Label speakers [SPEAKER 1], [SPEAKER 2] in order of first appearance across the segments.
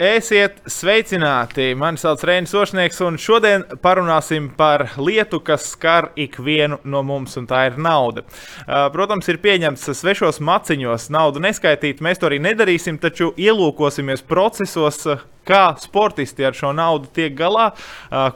[SPEAKER 1] Esiet sveicināti! Mani sauc Reinis Ošnieks, un šodien parunāsim par lietu, kas skar ikvienu no mums, un tā ir nauda. Protams, ir pieņemts svešos maciņos naudu neskaitīt. Mēs to arī nedarīsim, taču ielūkosimies procesos, kā sportisti ar šo naudu tiek galā,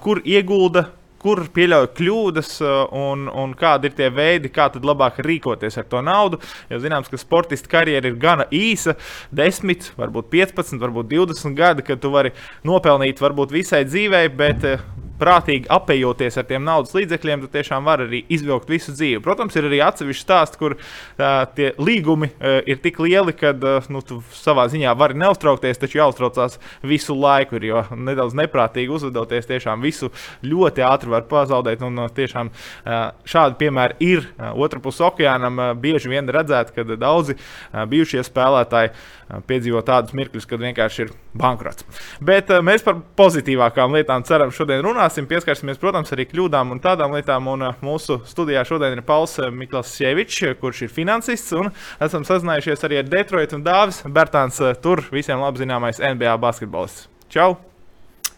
[SPEAKER 1] kur iegulda kur pieļauj kļūdas uh, un, un kādi ir tie veidi, kā tad labāk rīkoties ar to naudu. Jo zināms, ka sportista karjera ir gana īsa, 10, varbūt 15, varbūt 20 gadi, kad tu vari nopelnīt varbūt visai dzīvei, bet uh, prātīgi apējoties ar tiem naudas līdzekļiem, tad tiešām var arī izvilkt visu dzīvi. Protams, ir arī atsevišķi stāsti, kur uh, tie līgumi uh, ir tik lieli, ka uh, nu, tu savā ziņā vari neuztraukties, taču jāuztraucās visu laiku, ir, jo nedaudz neprātīgi uzvedoties, tiešām visu ļoti ātri var pazaudēt. Un, uh, tiešām uh, šādi piemēri ir uh, otrā pusē okeānam. Uh, bieži vien redzēt, ka daudzi uh, bijušie spēlētāji uh, piedzīvo tādus mirkļus, kad vienkārši ir bankrots. Bet uh, mēs par pozitīvākām lietām ceram šodien runāt runāsim, pieskarsimies, protams, arī kļūdām un tādām lietām. Un uh, mūsu studijā šodien ir Pauls uh, Mikls Sievičs, kurš ir finansists. Un esam sazinājušies arī ar Detroit un Dāvis Bertāns, uh, tur visiem labi zināmais NBA basketbolists. Čau!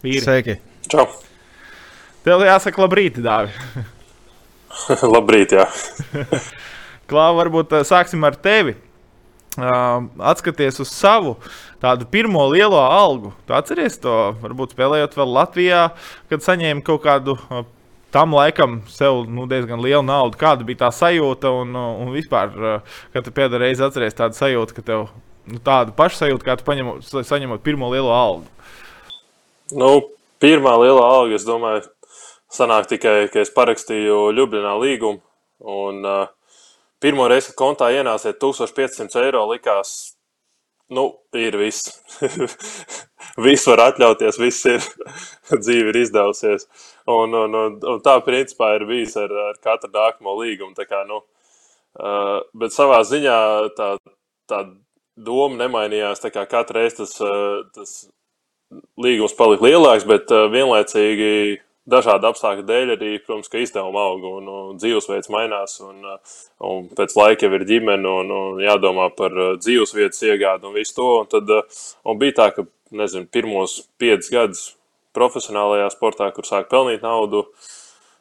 [SPEAKER 2] Vīri! Sveiki!
[SPEAKER 3] Čau!
[SPEAKER 1] Tev jāsaka labrīt, Dāvi!
[SPEAKER 3] labrīt, jā!
[SPEAKER 1] Klā, varbūt sāksim ar tevi. Atskaties uz savu tādu pirmo lielo algu. Tu atceries to, varbūt spēlējot vēl Latvijā, kad saņēmi kaut kādu tam laikam sev nu, diezgan lielu naudu. Kāda bija tā sajūta un, un vispār, kad tu pēdējā reizē atceries tādu sajūtu, ka tev nu, tādu pašu sajūtu, kā tu paņemot, saņemot pirmo lielo algu?
[SPEAKER 3] Nu, pirmā liela alga, es domāju, sanāk tikai, ka es parakstīju Ljubļanā līgumu. Un, uh, pirmo reizi, kad kontā ienāsiet 1500 eiro, likās, nu, ir viss. viss var atļauties, viss ir, dzīve ir izdevusies. Un, un, un, un tā, principā, ir bijis ar, ar katru nākamo līgumu. Tā kā, nu, uh, bet savā ziņā tā, tā doma nemainījās. Kā katru reizi tas, uh, tas līgums palika lielāks, bet uh, vienlaicīgi dažādu apstākļu dēļ arī, protams, ka izdevuma aug un, un dzīvesveids mainās. Un, un pēc laika jau ir ģimene un, un jādomā par uh, dzīvesvietas iegādi un visu to. Un tad uh, un bija tā, ka nezinu, pirmos piecus gadus profesionālajā sportā, kur sāk pelnīt naudu, uh,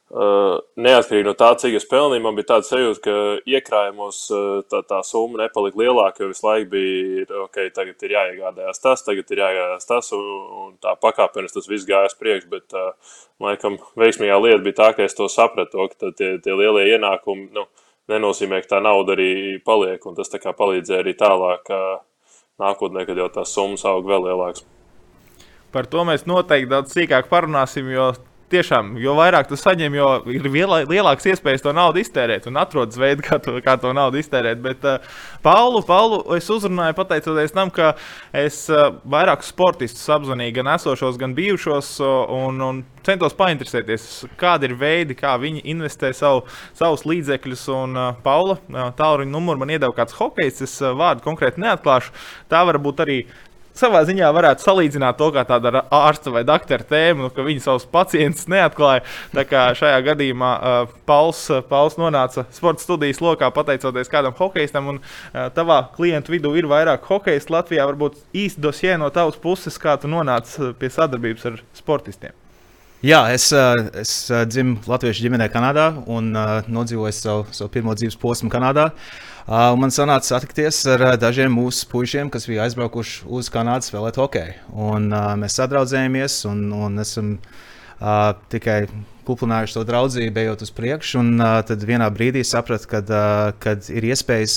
[SPEAKER 3] Uh, neatkarīgi no tā, cik es pelnīju, man bija tāds sajūta, ka iekrājumos uh, tā, tā summa nepalika lielāka, jo visu laiku bija, ok, tagad ir jāiegādājas tas, tagad ir jāiegādājas tas, un, un tā pakāpeniski tas viss gāja uz priekšu. Bet, uh, laikam, veiksmīgā lieta bija tā, ka es to sapratu, ka tie, tie lielie ienākumi nu, nenozīmē, ka tā nauda arī paliek, un tas palīdzēja arī tālāk nākotnē, kad jau tās summas aug vēl lielākas.
[SPEAKER 1] Par to mēs noteikti daudz sīkāk parunāsim, jo tiešām, jo vairāk tu saņem, jo ir lielāks iespējas to naudu iztērēt un atrodas veidi, kā to, kā to naudu iztērēt. Bet uh, Paulu, Paulu es uzrunāju pateicoties tam, ka es uh, vairākus sportistus apzvanīju, gan esošos, gan bijušos, uh, un, un centos painteresēties, kādi ir veidi, kā viņi investē savu, savus līdzekļus. Un uh, Paula uh, tālruņa numuru man iedeva kāds hokejs, es uh, vārdu konkrēti neatklāšu. Tā var būt arī savā ziņā varētu salīdzināt to kā tādu ārsta vai doktora tēmu, nu, ka viņi savus pacientus neatklāja. Tā kā šajā gadījumā uh, Pauls, Pauls nonāca sporta studijas lokā pateicoties kādam hokeistam, un uh, tavā klientu vidū ir vairāk hokeistu Latvijā. Varbūt īsti dosie no tavas puses, kā tu nonāci pie sadarbības ar sportistiem.
[SPEAKER 2] Jā, es, es dzimu Latvijas ģimenē Kanādā un nodzīvoju savu, savu pirmo dzīves posmu Kanādā. Uh, Uh, man sanāca satikties ar uh, dažiem mūsu puišiem, kas bija aizbraukuši uz Kanādu spēlēt hokeju. Un, uh, mēs sadraudzējāmies un, un esam uh, tikai kuplinājuši to draudzību, ejot uz priekšu. Un uh, tad vienā brīdī sapratu, ka uh, ir iespējas,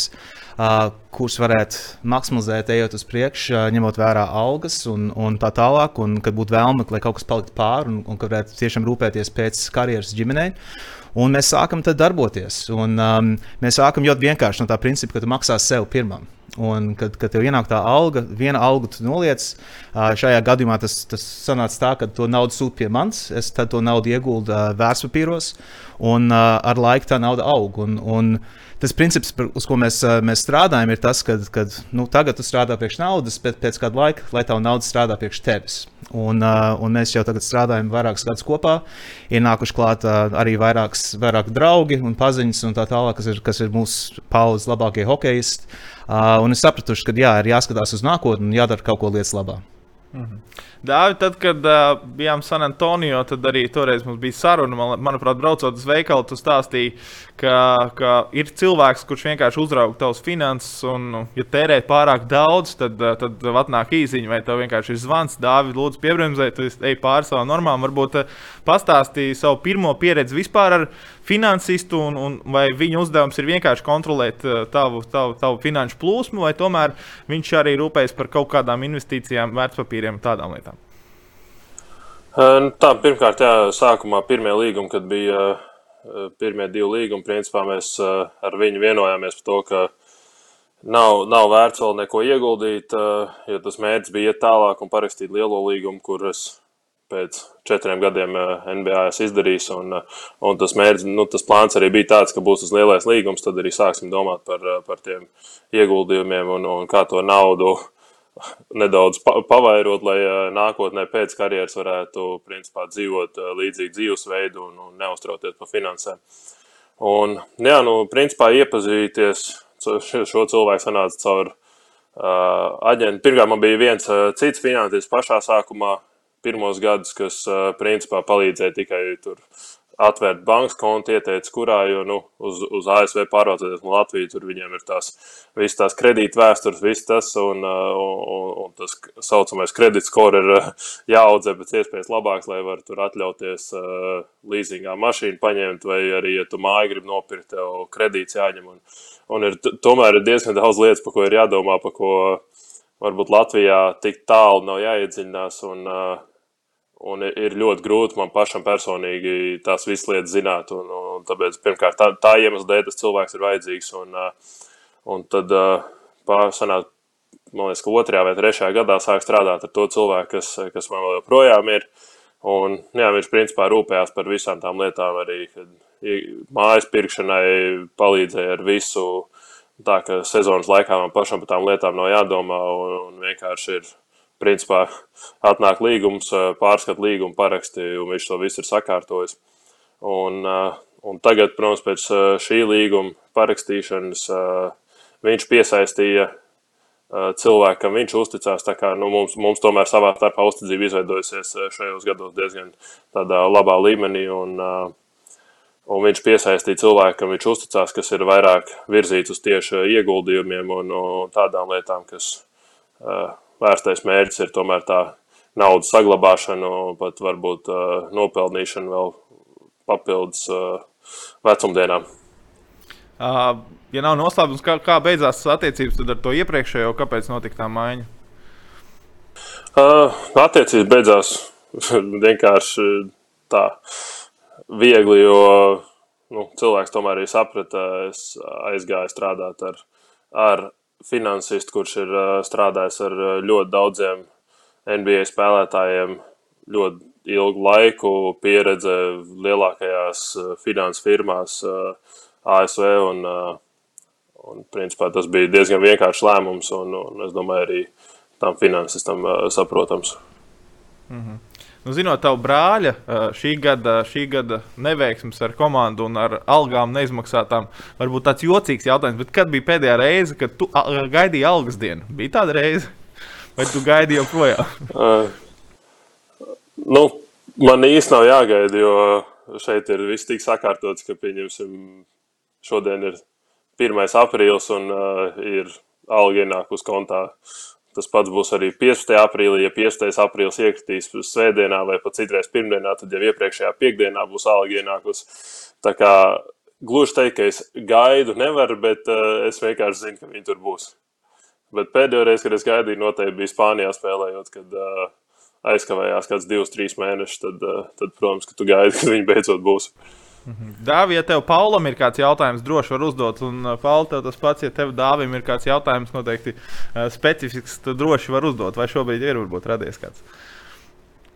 [SPEAKER 2] uh, kuras varētu maksimizēt, ejot uz priekšu, uh, ņemot vērā algas un, un tā tālāk. Un kad būtu vēlme, lai kaut kas paliktu pāri un, un ka varētu tiešām rūpēties pēc karjeras ģimenei. Un mēs sākam darboties. Un, um, mēs sākam ļoti vienkārši no tā principa, ka tu maksā sev pirmam. Un, kad, kad tev ienāk tā alga, viena alga tu noliec, šajā gadījumā tas, tas sanāca tā, ka to naudu sūta pie manis, es to naudu ieguldu vērtspapīros, un ar laiku tā nauda aug. Un, un, tas princips, uz ko mēs, mēs strādājam, ir tas, ka nu, tagad tu strādā priekš naudas, bet pēc kāda laika, lai tā nauda strādā priekš tevis. Un, un mēs jau tagad strādājam vairākus gadus kopā. Ir nākuši klāt arī vairāks, vairāk draugi un paziņas, un tā tālāk, kas ir, kas ir mūsu paudzes labākie hokeisti. Un es sapratu, ka jā, ir jāskatās uz nākotni un jādara kaut ko lietas labā.
[SPEAKER 1] Mhm. Dāvi, tad, kad uh, bijām San Antonio, tad arī toreiz mums bija saruna. Man, manuprāt, braucot uz veikalu, tu stāstīji, ka, ka ir cilvēks, kurš vienkārši uzrauga tavas finanses, un, ja tērē pārāk daudz, tad, tad atnāk īsiņa, vai tev vienkārši ir zvans. Dāvi, lūdzu, piebremzē, tu ej pāri savām normām. Varbūt uh, pastāstīji savu pirmo pieredzi vispār ar finansistu, un, un vai viņa uzdevums ir vienkārši kontrolēt uh, tavu, tavu, tavu finanšu plūsmu, vai tomēr viņš arī rūpējas par kaut kādām investīcijām, vērtspapīriem un tādām lietām?
[SPEAKER 3] Nu, tā, pirmkārt, jā, sākumā pirmie līgumi, kad bija pirmie divi līgumi, principā mēs ar viņu vienojāmies par to, ka nav, nav vērts vēl neko ieguldīt, jo tas mērķis bija iet tālāk un parakstīt lielo līgumu, kur es pēc četriem gadiem NBA esmu izdarījis. Un, un tas mērķis, nu, tas plāns arī bija tāds, ka būs tas lielais līgums, tad arī sāksim domāt par, par tiem ieguldījumiem un, un kā to naudu nedaudz pavairot, lai nākotnē pēc karjeras varētu principā, dzīvot līdzīgu dzīvesveidu un, un neuztraukties par finansēm. Un, jā, nu, principā iepazīties šo cilvēku sanāca caur uh, aģentu. Pirmkārt, man bija viens uh, cits finansists pašā sākumā, pirmos gadus, kas principā palīdzēja tikai tur atvērt bankas kontu, ieteicis, kurā, jo nu, uz, uz ASV pārvācoties no Latvijas, tur viņiem ir tās visas tās kredīta vēstures, viss tas, un, un, un tas saucamais kredītskors ir jāaudzē pēc iespējas labāks, lai var tur atļauties uh, līzingā mašīnu paņemt, vai arī, ja tu māju grib nopirkt, tev kredīts jāņem. Un, un ir, tomēr ir diezgan daudz lietas, par ko ir jādomā, par ko varbūt Latvijā tik tālu nav jāiedziļinās. Un, uh, Un ir ļoti grūti man pašam personīgi tās visas lietas zināt. Un, un tāpēc, pirmkārt, tā, tā iemesla dēļ tas cilvēks ir vajadzīgs. Un, un tad pārsanāt, man liekas, ka otrajā vai trešajā gadā sāk strādāt ar to cilvēku, kas, kas man vēl joprojām ir. Un, jā, viņš principā rūpējās par visām tām lietām, arī mājas pirkšanai palīdzēja ar visu. Tā ka sezonas laikā man pašam par tām lietām nav jādomā un, un vienkārši ir principā atnāk līgums, pārskat līgumu paraksti, un viņš to visu ir sakārtojis. Un, un tagad, protams, pēc šī līguma parakstīšanas viņš piesaistīja cilvēku, kam viņš uzticās. Kā, nu, mums, mums tomēr savā starpā uzticība izveidojusies šajos gados diezgan tādā labā līmenī. Un, un viņš piesaistīja cilvēku, kam viņš uzticās, kas ir vairāk virzīts uz tieši ieguldījumiem un, un tādām lietām, kas vērstais mērķis ir tomēr tā naudas saglabāšana, pat varbūt nopelnīšana vēl papildus vecumdienām.
[SPEAKER 1] Ja nav noslēpums, kā, kā beidzās attiecības ar to iepriekšējo, kāpēc notika tā maiņa?
[SPEAKER 3] Uh, attiecības beidzās vienkārši tā viegli, jo nu, cilvēks tomēr arī saprata, es aizgāju strādāt ar, ar finansists, kurš ir strādājis ar ļoti daudziem NBA spēlētājiem, ļoti ilgu laiku, pieredze lielākajās finanses firmās ASV. Un, un, principā, tas bija diezgan vienkāršs lēmums, un, un es domāju, arī tam finansistam saprotams.
[SPEAKER 1] Mm -hmm. Nu, zinot, tavu brāļa šī gada, šī gada neveiksmes ar komandu un ar algām neizmaksātām, varbūt tāds jocīgs jautājums, bet kad bija pēdējā reize, kad tu gaidīji algas dienu? Bija tāda reize, vai tu gaidīji joprojām?
[SPEAKER 3] uh, nu, man īsti nav jāgaida, jo šeit ir viss tik sakārtots, ka, pieņemsim, šodien ir 1. aprīlis un uh, ir alga ienāk uz kontā Tas pats būs arī 15. aprīlī. Ja 15. aprīlis iekritīs svētdienā vai pat citreiz pirmdienā, tad jau iepriekšējā piekdienā būs alga ienākusi. Tā kā gluži teikt, ka es gaidu, nevaru, bet uh, es vienkārši zinu, ka viņi tur būs. Bet pēdējo reizi, kad es gaidīju, noteikti bija Spānijā spēlējot, kad uh, aizkavējās kāds divus, trīs mēnešus. Tad, uh, tad, protams, ka tu gaidi, kad viņi beidzot būs.
[SPEAKER 1] Dāvi, ja tev Paulam ir kāds jautājums, droši var uzdot. Un uh, Pauli, tev tas pats, ja tev Dāvim ir kāds jautājums, noteikti uh, specifisks, tad droši var uzdot. Vai šobrīd ir varbūt radies kāds?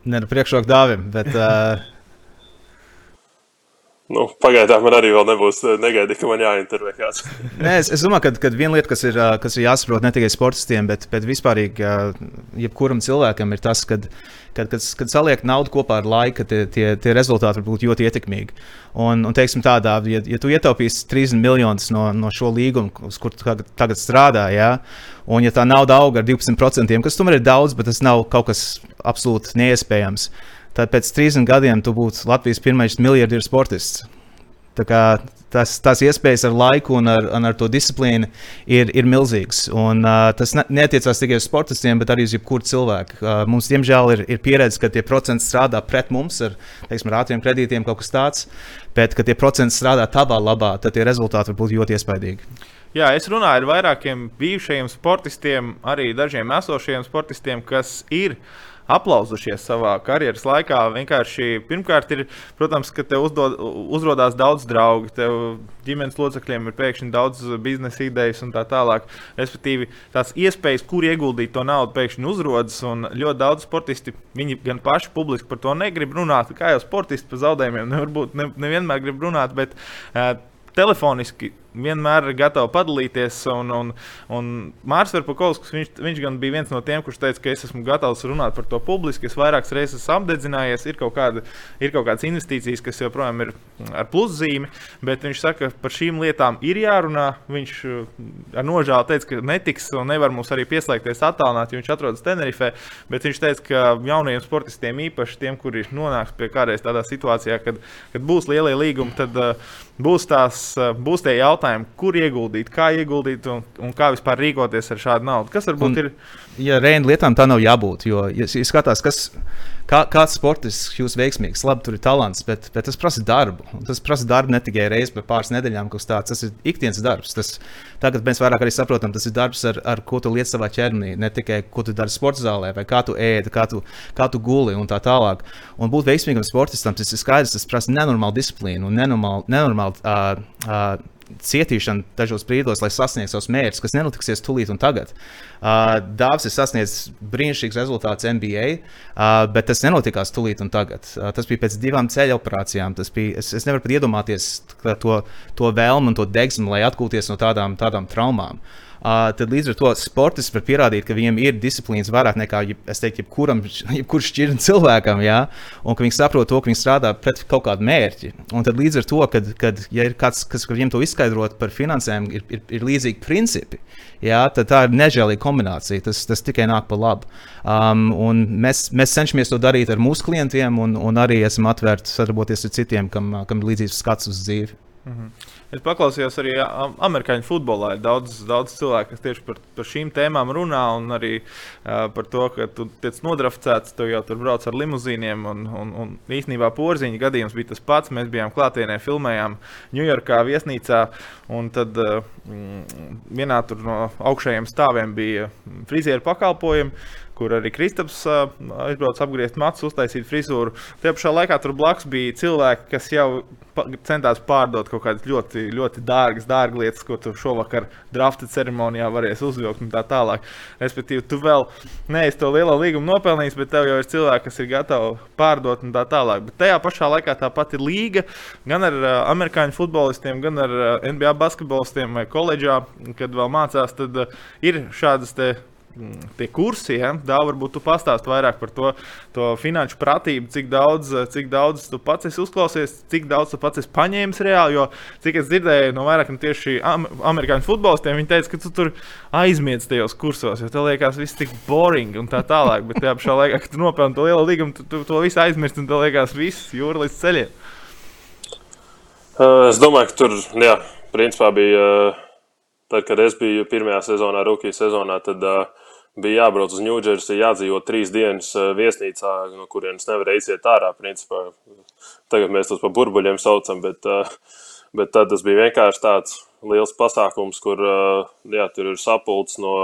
[SPEAKER 2] Nē, nu priekšroku Dāvim. Bet, uh...
[SPEAKER 3] Nu, pagaidām man arī vēl nebūs eh, negaidīts, ka man jāintervē kāds.
[SPEAKER 2] Nē, es, es domāju, ka, ka viena lieta, kas ir, eh, kas ir jāsaprot ne tikai sportistiem, bet, bet vispār jebkuram cilvēkam, ir tas, ka, kad, kad, kad saliek naudu kopā ar laiku, tie, tie, tie rezultāti var būt ļoti ietekmīgi. Un, un teiksim, tādā, ja, ja tu ietaupīsi 30 miljonus no, no šo līgumu, uz kur tagad, strādā, ja, un ja tā nauda auga ar 12%, kas tomēr ir daudz, bet tas nav kaut kas absolūti neiespējams tad pēc 30 gadiem tu būtu Latvijas pirmais miljardieru sportists. Tas, tās iespējas ar laiku un ar, un ar to disciplīnu ir, ir milzīgas. Un, uh, tas ne, neatiecās tikai uz sportistiem, bet arī uz jebkuru cilvēku. Uh, mums, diemžēl, ir, ir pieredze, ka tie procenti strādā pret mums ar, teiksim, ar ātriem kredītiem, kaut kas tāds. Bet, kad tie procenti strādā tavā labā, tad tie rezultāti var būt ļoti iespaidīgi.
[SPEAKER 1] Jā, es runāju ar vairākiem bijušajiem sportistiem, arī dažiem esošiem sportistiem, kas ir uh, aplauzušies savā karjeras laikā. Vienkārši pirmkārt, ir, protams, ka tev uzdod, uzrādās daudz draugu, tev ģimenes locekļiem ir pēkšņi daudz biznesa idejas un tā tālāk. Respektīvi, tās iespējas, kur ieguldīt to naudu, pēkšņi uzrādās. Ļoti daudz sportisti, viņi gan paši publiski par to negrib runāt. Kā jau sportisti par zaudējumiem, nevar būt, ne, nevienmēr grib runāt, bet uh, telefoniski vienmēr ir gatavs padalīties. Un, un, un Mārcis Verpakovs, viņš, viņš gan bija viens no tiem, kurš teica, ka es esmu gatavs runāt par to publiski. Es vairākas reizes esmu apdedzinājies, ir kaut, kāda, ir kaut kādas investīcijas, kas joprojām ir ar pluszīmi, bet viņš saka, ka par šīm lietām ir jārunā. Viņš uh, ar nožēlu teica, ka netiks un nevar mums arī pieslēgties attālināt, jo viņš atrodas Tenerifē. Bet viņš teica, ka jaunajiem sportistiem, īpaši tiem, kuri nonāks pie kādreiz tādā situācijā, kad, kad būs lielie līgumi, tad uh, būs, tās, uh, būs tie jautājumi jautājumi, kur ieguldīt, kā ieguldīt un, un kā vispār rīkoties ar šādu naudu. Kas varbūt un, ir?
[SPEAKER 2] Ja reāli lietām tā nav jābūt, jo, ja, skatās, kas, kā, kāds sportists kļūst veiksmīgs, labi, tur ir talants, bet, bet tas prasa darbu. Tas prasa darbu ne tikai reizi pēc pāris nedēļām, kas tāds tas ir ikdienas darbs. Tas, tagad mēs vairāk arī saprotam, tas ir darbs, ar, ar ko tu liec savā ķermenī, ne tikai ko tu dari sporta zālē, vai kā tu ēdi, kā tu, kā tu guli un tā tālāk. Un būt veiksmīgam sportistam, tas ir skaidrs, tas prasa nenormālu disciplīnu un nenormālu, nenormālu uh, uh, cietīšana dažos brīdos, lai sasniegtu savus mērķus, kas nenotiksies tūlīt un tagad. Uh, Dāvis ir sasniedzis brīnišķīgs rezultāts NBA, uh, bet tas nenotikās tūlīt un tagad. Uh, tas bija pēc divām ceļu operācijām. Bija, es, es nevaru pat iedomāties to, to vēlmu un to degsmu, lai atgūties no tādām, tādām traumām. Uh, Uh, tad līdz ar to sportists var pierādīt, ka viņiem ir disciplīnas vairāk nekā teiktu, jebkuram, jebkurš šķirnam cilvēkam, jā, un ka viņi saprot to, ka viņi strādā pret kaut kādu mērķi. Un tad līdz ar to, kad, kad ja ir kāds, kas viņiem to izskaidrot par finansēm, ir, ir, ir līdzīgi principi. Jā, tad tā ir nežēlīga kombinācija. Tas, tas tikai nāk par labu. Um, mēs, mēs cenšamies to darīt ar mūsu klientiem, un, un arī esam atvērti sadarboties ar citiem, kam, kam ir līdzīgs skats uz dzīvi. Mm -hmm.
[SPEAKER 1] Es paklausījos arī amerikāņu futbolā. Ir daudz, daudz cilvēku, kas tieši par, par šīm tēmām runā, un arī uh, par to, ka tu tiec nodrafcēts, tu jau tur brauc ar limuzīniem. Un, un, un īstenībā porziņa gadījums bija tas pats. Mēs bijām klātienē, filmējām Ņujorkā viesnīcā, un tad uh, vienā no augšējiem stāviem bija frizieru pakalpojumi kur arī Kristaps uh, aizbrauca apgriezt matus, uztaisīt frizūru. Tajā pašā laikā tur blakus bija cilvēki, kas jau centās pārdot kaut kādas ļoti, ļoti dārgas, dārgas lietas, ko tu šovakar drafta ceremonijā varēsi uzvilkt un tā tālāk. Respektīvi, tu vēl neesi to lielo līgumu nopelnījis, bet tev jau ir cilvēki, kas ir gatavi pārdot un tā tālāk. Bet tajā pašā laikā tā pati līga gan ar uh, amerikāņu futbolistiem, gan ar uh, NBA basketbolistiem vai koledžā, kad vēl mācās, tad uh, ir šādas te tie kursi, ja? Dāvā, varbūt tu pastāsti vairāk par to, to finanšu pratību, cik daudz, cik daudz tu pats esi uzklausies, cik daudz tu pats esi paņēmis reāli. Jo, cik es dzirdēju no vairākiem tieši amerikāņu futbolistiem, viņi teica, ka tu tur aizmiedz tajos kursos, jo tev liekas, viss tik boring un tā tālāk. Bet tajā pašā laikā, kad tu nopelni to lielo līgumu, tu, tu to visu aizmirsti un tev liekas, viss jūra līdz ceļiem.
[SPEAKER 3] Uh, es domāju, ka tur, jā, principā bija. Uh... Tad, kad es biju pirmajā sezonā, Rukijas sezonā, tad uh, bija jābrauc uz Ņūdžersiju, jādzīvo trīs dienas eh, viesnīcā, no kurienes nevarēja iziet ārā. Principā. Tagad mēs tos par burbuļiem saucam, bet, eh, bet tad tas bija vienkārši tāds liels pasākums, kur eh, jā, tur ir sapulcs no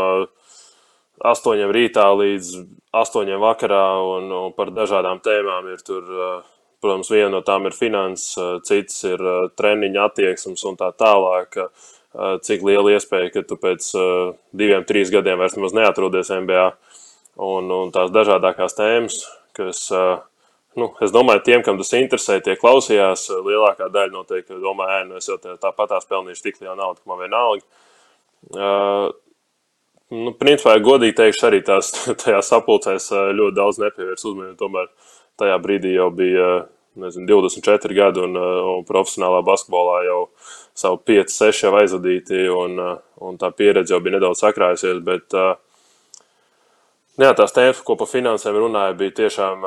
[SPEAKER 3] astoņiem rītā līdz astoņiem vakarā, un, un par dažādām tēmām ir tur. Protams, viena no tām ir finanses, cits ir treniņa attieksmes un tā tālāk. Uh, cik liela iespēja, ka tu pēc diviem, trīs gadiem vairs neatrodies NBA. Un, un tās dažādākās tēmas, kas nu, es domāju, tiem, kam tas interesē, tie klausījās. Lielākā daļa noteikti domāja, nu, es jau tāpatās pelnīšu tik lielu naudu, ka man vienalga. Uh, nu, principā, godīgi teikšu, arī tās tajā sapulcēs ļoti daudz nepievērs uzmanību. Tomēr tajā brīdī jau bija nezinu, 24 gadi un, un profesionālā basketbolā jau savu 5, 6 jau aizvadīti, un, un tā pieredze jau bija nedaudz sakrājusies. Bet, jā, tās tēmas, ko par finansēm runāja, bija tiešām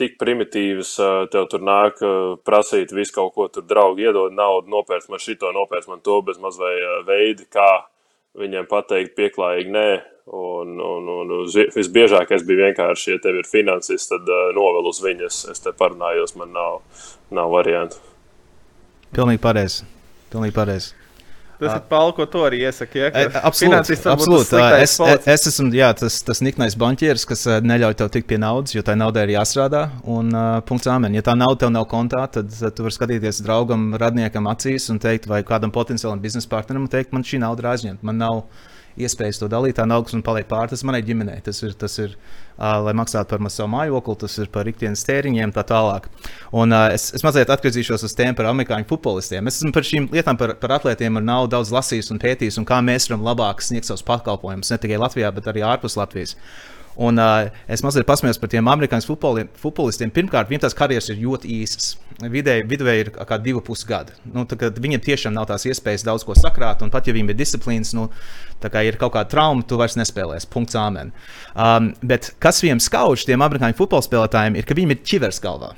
[SPEAKER 3] tik primitīvas. Tev tur nāk prasīt visu kaut ko, tur draugi iedod naudu, nopērts man šito, nopērts man to, bez mazliet veidi, kā viņiem pateikt pieklājīgi nē. Un, un, un visbiežākais bija vienkārši, ja tev ir finanses, tad uh, novēl uz viņas. Es te parunājos, man nav, nav variantu.
[SPEAKER 2] Pilnīgi pareizi. Pilnīgi pareizi.
[SPEAKER 1] Tas ir Pāvils, ko tu arī iesaki. Ja?
[SPEAKER 2] Absolūti. absolūti. Es, es, es esmu jā, tas, tas niknais banķieris, kas neļauj tev tikt pie naudas, jo tai naudai ir jāstrādā. Un uh, punkts āmen. Ja tā nauda tev nav kontā, tad, tu vari skatīties draugam, radniekam acīs un teikt, vai kādam potenciālam biznesa partnerim, teikt, man šī nauda ir aizņemta. Man nav iespējas to dalīt. Tā nauda, kas man paliek pāri, tas manai ģimenei. Tas ir, tas ir uh, lai maksātu par savu mājokli, tas ir par ikdienas tēriņiem, tā tālāk. Un, uh, es, es mazliet atgriezīšos uz tēmu par amerikāņu futbolistiem. Es esmu par šīm lietām, par, par atlētiem ar naudu daudz lasījis un pētījis, un kā mēs varam labāk sniegt savus pakalpojumus ne tikai Latvijā, bet arī ārpus Latvijas. Un, uh, es mazliet pasmējos par tiem amerikāņu futbolistiem. Pirmkārt, viņiem tās karjeras ir ļoti īsas. Vidēji, vidēji ir kā divi pusgadi. Nu, viņiem tiešām nav tās iespējas daudz ko sakrāt, un pat ja viņiem ir disciplīnas, nu, kā ir kaut kāda trauma, tu vairs nespēlēsi. Punkts āmen. Um, bet kas viņiem skauž, tiem amerikāņu futbola spēlētājiem, ir, ka viņiem ir ķivers galvā.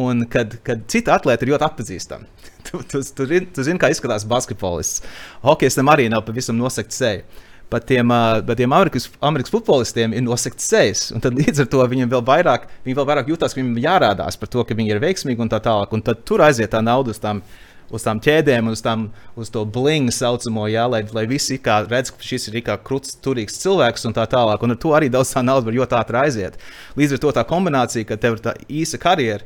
[SPEAKER 2] Un kad, kad citi atlēti ir ļoti atpazīstami, tu, tu, tu, tu, tu zini, kā izskatās basketbolists. Hokejistam arī nav pavisam nosakta seja pat tiem, bet tiem Amerikas, Amerikas futbolistiem ir nosakts sejas. Tad līdz ar to viņiem vēl vairāk, viņi vēl vairāk jutās, ka viņiem jārādās par to, ka viņi ir veiksmīgi un tā tālāk. Un tad tur aiziet tā nauda uz tām. Uz tām ķēdēm, uz, tām, uz to blingu saucamo, jā, lai, lai visi redz, ka šis ir kā krūts, turīgs cilvēks un tā tālāk. Un ar to arī daudz tā nauda var ļoti ātri aiziet. Līdz ar to tā kombinācija, ka tev ir tā īsa karjera,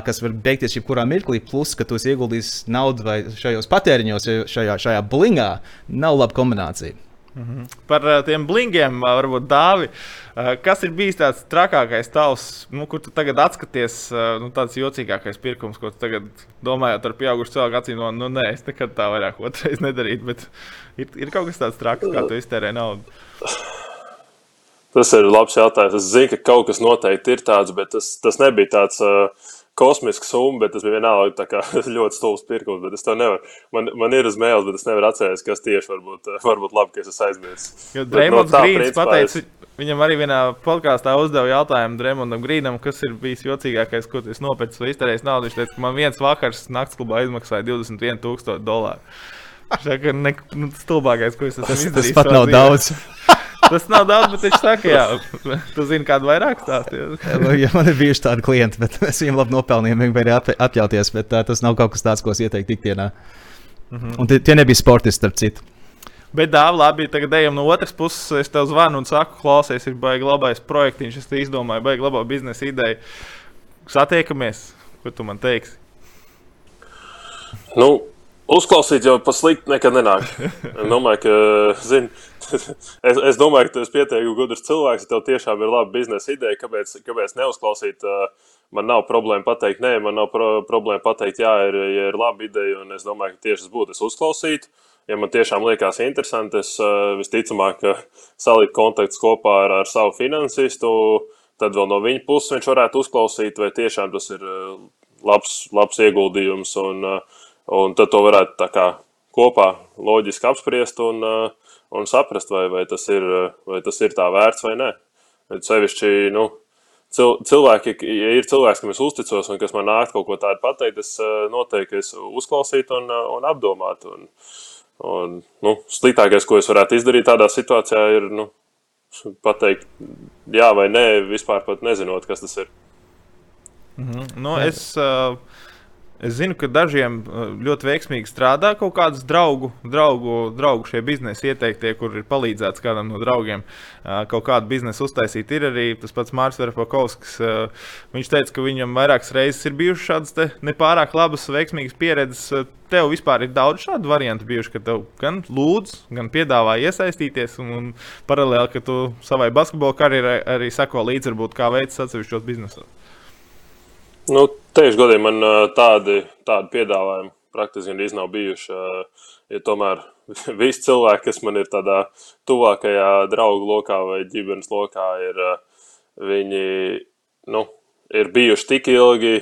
[SPEAKER 2] kas var beigties jebkurā mirklī, plus, ka tu ieguldīsi naudu vai šajos patēriņos, šajā, šajā blingā, nav laba kombinācija.
[SPEAKER 1] -hmm. Par uh, tiem blingiem, uh, varbūt dāvi. Uh, kas ir bijis tāds trakākais tavs, nu, kur tu tagad atskaties, nu, tāds jocīgākais pirkums, ko tu tagad domājot ar pieaugušu cilvēku acīm, no, nu, nē, es nekad tā vairāk otrais nedarītu, bet ir, ir kaut kas tāds traks, kā tu iztērē naudu.
[SPEAKER 3] Tas ir labs jautājums. Es zinu, ka kaut kas noteikti ir tāds, bet tas, tas nebija tāds. Uh, kosmiska summa, bet tas bija vienalga ļoti stulbs pirkums. Es to nevaru. Man, man ir uz mēles, bet es nevaru atcerēties, kas tieši varbūt, varbūt labi, ka es esmu aizmirsis.
[SPEAKER 1] Dreamlands no Grīns pateica, es... viņam arī vienā podkāstā uzdeva jautājumu Dreamlandam Grīnam, kas ir bijis jocīgākais, ko tas nopircis vai iztērējis naudu. Viņš teica, ka man viens vakars naktas klubā izmaksāja 21,000 dolāru. Tas ir ne, nu, stulbākais, ko es esmu izdarījis.
[SPEAKER 2] Tas pat nav daudz.
[SPEAKER 1] Tas nav daudz, bet viņš saka, jā, tu zini, kādu vairāk stāstīju.
[SPEAKER 2] ja man ir bijuši tādi klienti, bet es viņiem labi nopelnīju, viņi bija atļauties, bet tā, tas nav kaut kas tāds, ko es ieteiktu ikdienā. Mm -hmm. Un tie, tie nebija sportisti, starp citu.
[SPEAKER 1] Bet, dāvā, labi, tagad ejam no otras puses. Es tev zvanu un saku, klausies, ir baigi labais projektiņš. Es izdomāju, baigi labo biznesa ideju. Satiekamies, ko tu man teiksi?
[SPEAKER 3] Nu, uzklausīt jau pa sliktu nekad nenāk. Domāju, ka, zini, es, es domāju, ka tu esi pietiekami gudrs cilvēks. Ja tev tiešām ir laba biznesa ideja, kāpēc, kāpēc neuzklausīt. Man nav problēma pateikt, nē, man nav pro, problēma pateikt, jā, ir, ja ir laba ideja. Un es domāju, ka tieši tas būtu. Es uzklausītu. Ja man tiešām liekas interesanti, es visticamāk saliktu kontaktus kopā ar, ar savu finansistu. Tad vēl no viņa puses viņš varētu uzklausīt, vai tiešām tas ir labs, labs ieguldījums. Un, un tad to varētu kā, kopā loģiski apspriest. Un, uh, un saprast, vai, vai, tas ir, vai tas ir tā vērts vai nē. Bet sevišķi, nu, cil, cilvēki, ja ir cilvēks, kam es uzticos un kas man nāk kaut ko tādu pateikt, es eh, noteikti es uzklausītu un, eh, un apdomātu. Un, un, nu, sliktākais, ko es varētu izdarīt tādā situācijā, ir nu, pateikt jā vai nē, vispār pat nezinot, kas tas ir.
[SPEAKER 1] Mm -hmm. nu, es, uh Es zinu, ka dažiem uh, ļoti veiksmīgi strādā kaut kādas draugu, draugu, draugu šie biznesa ieteiktie, kur ir palīdzēts kādam no draugiem uh, kaut kādu biznesu uztaisīt. Ir arī tas pats Mārcis Verpakovskis. Uh, viņš teica, ka viņam vairākas reizes ir bijušas šādas nepārāk labas, veiksmīgas pieredzes. Tev vispār ir daudz šādu variantu bijuši, ka tev gan lūdz, gan piedāvā iesaistīties, un, un paralēli, ka tu savai basketbola karjerai arī sako līdzi, varbūt kā veids atsevišķos biznesos.
[SPEAKER 3] Nu, Tieši godīgi, man tādi, tādi piedāvājumi praktiski gandrīz nav bijuši. Ja tomēr visi cilvēki, kas man ir tādā tuvākajā draugu lokā vai ģimenes lokā, ir, viņi, nu, ir bijuši tik ilgi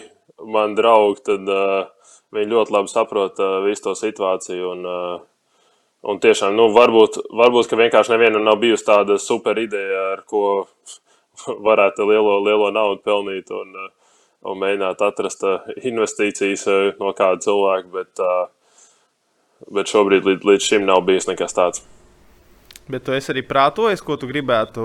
[SPEAKER 3] man draugi, tad uh, viņi ļoti labi saprot uh, visu to situāciju. Un, uh, un tiešām, nu, varbūt, varbūt ka vienkārši nevienam nav bijusi tāda super ideja, ar ko varētu lielo, lielo naudu pelnīt. Un, uh, un mēģināt atrast investīcijas no kāda cilvēka, bet, bet šobrīd līdz, līdz šim nav bijis nekas tāds.
[SPEAKER 1] Bet tu arī prātojies, ko tu gribētu,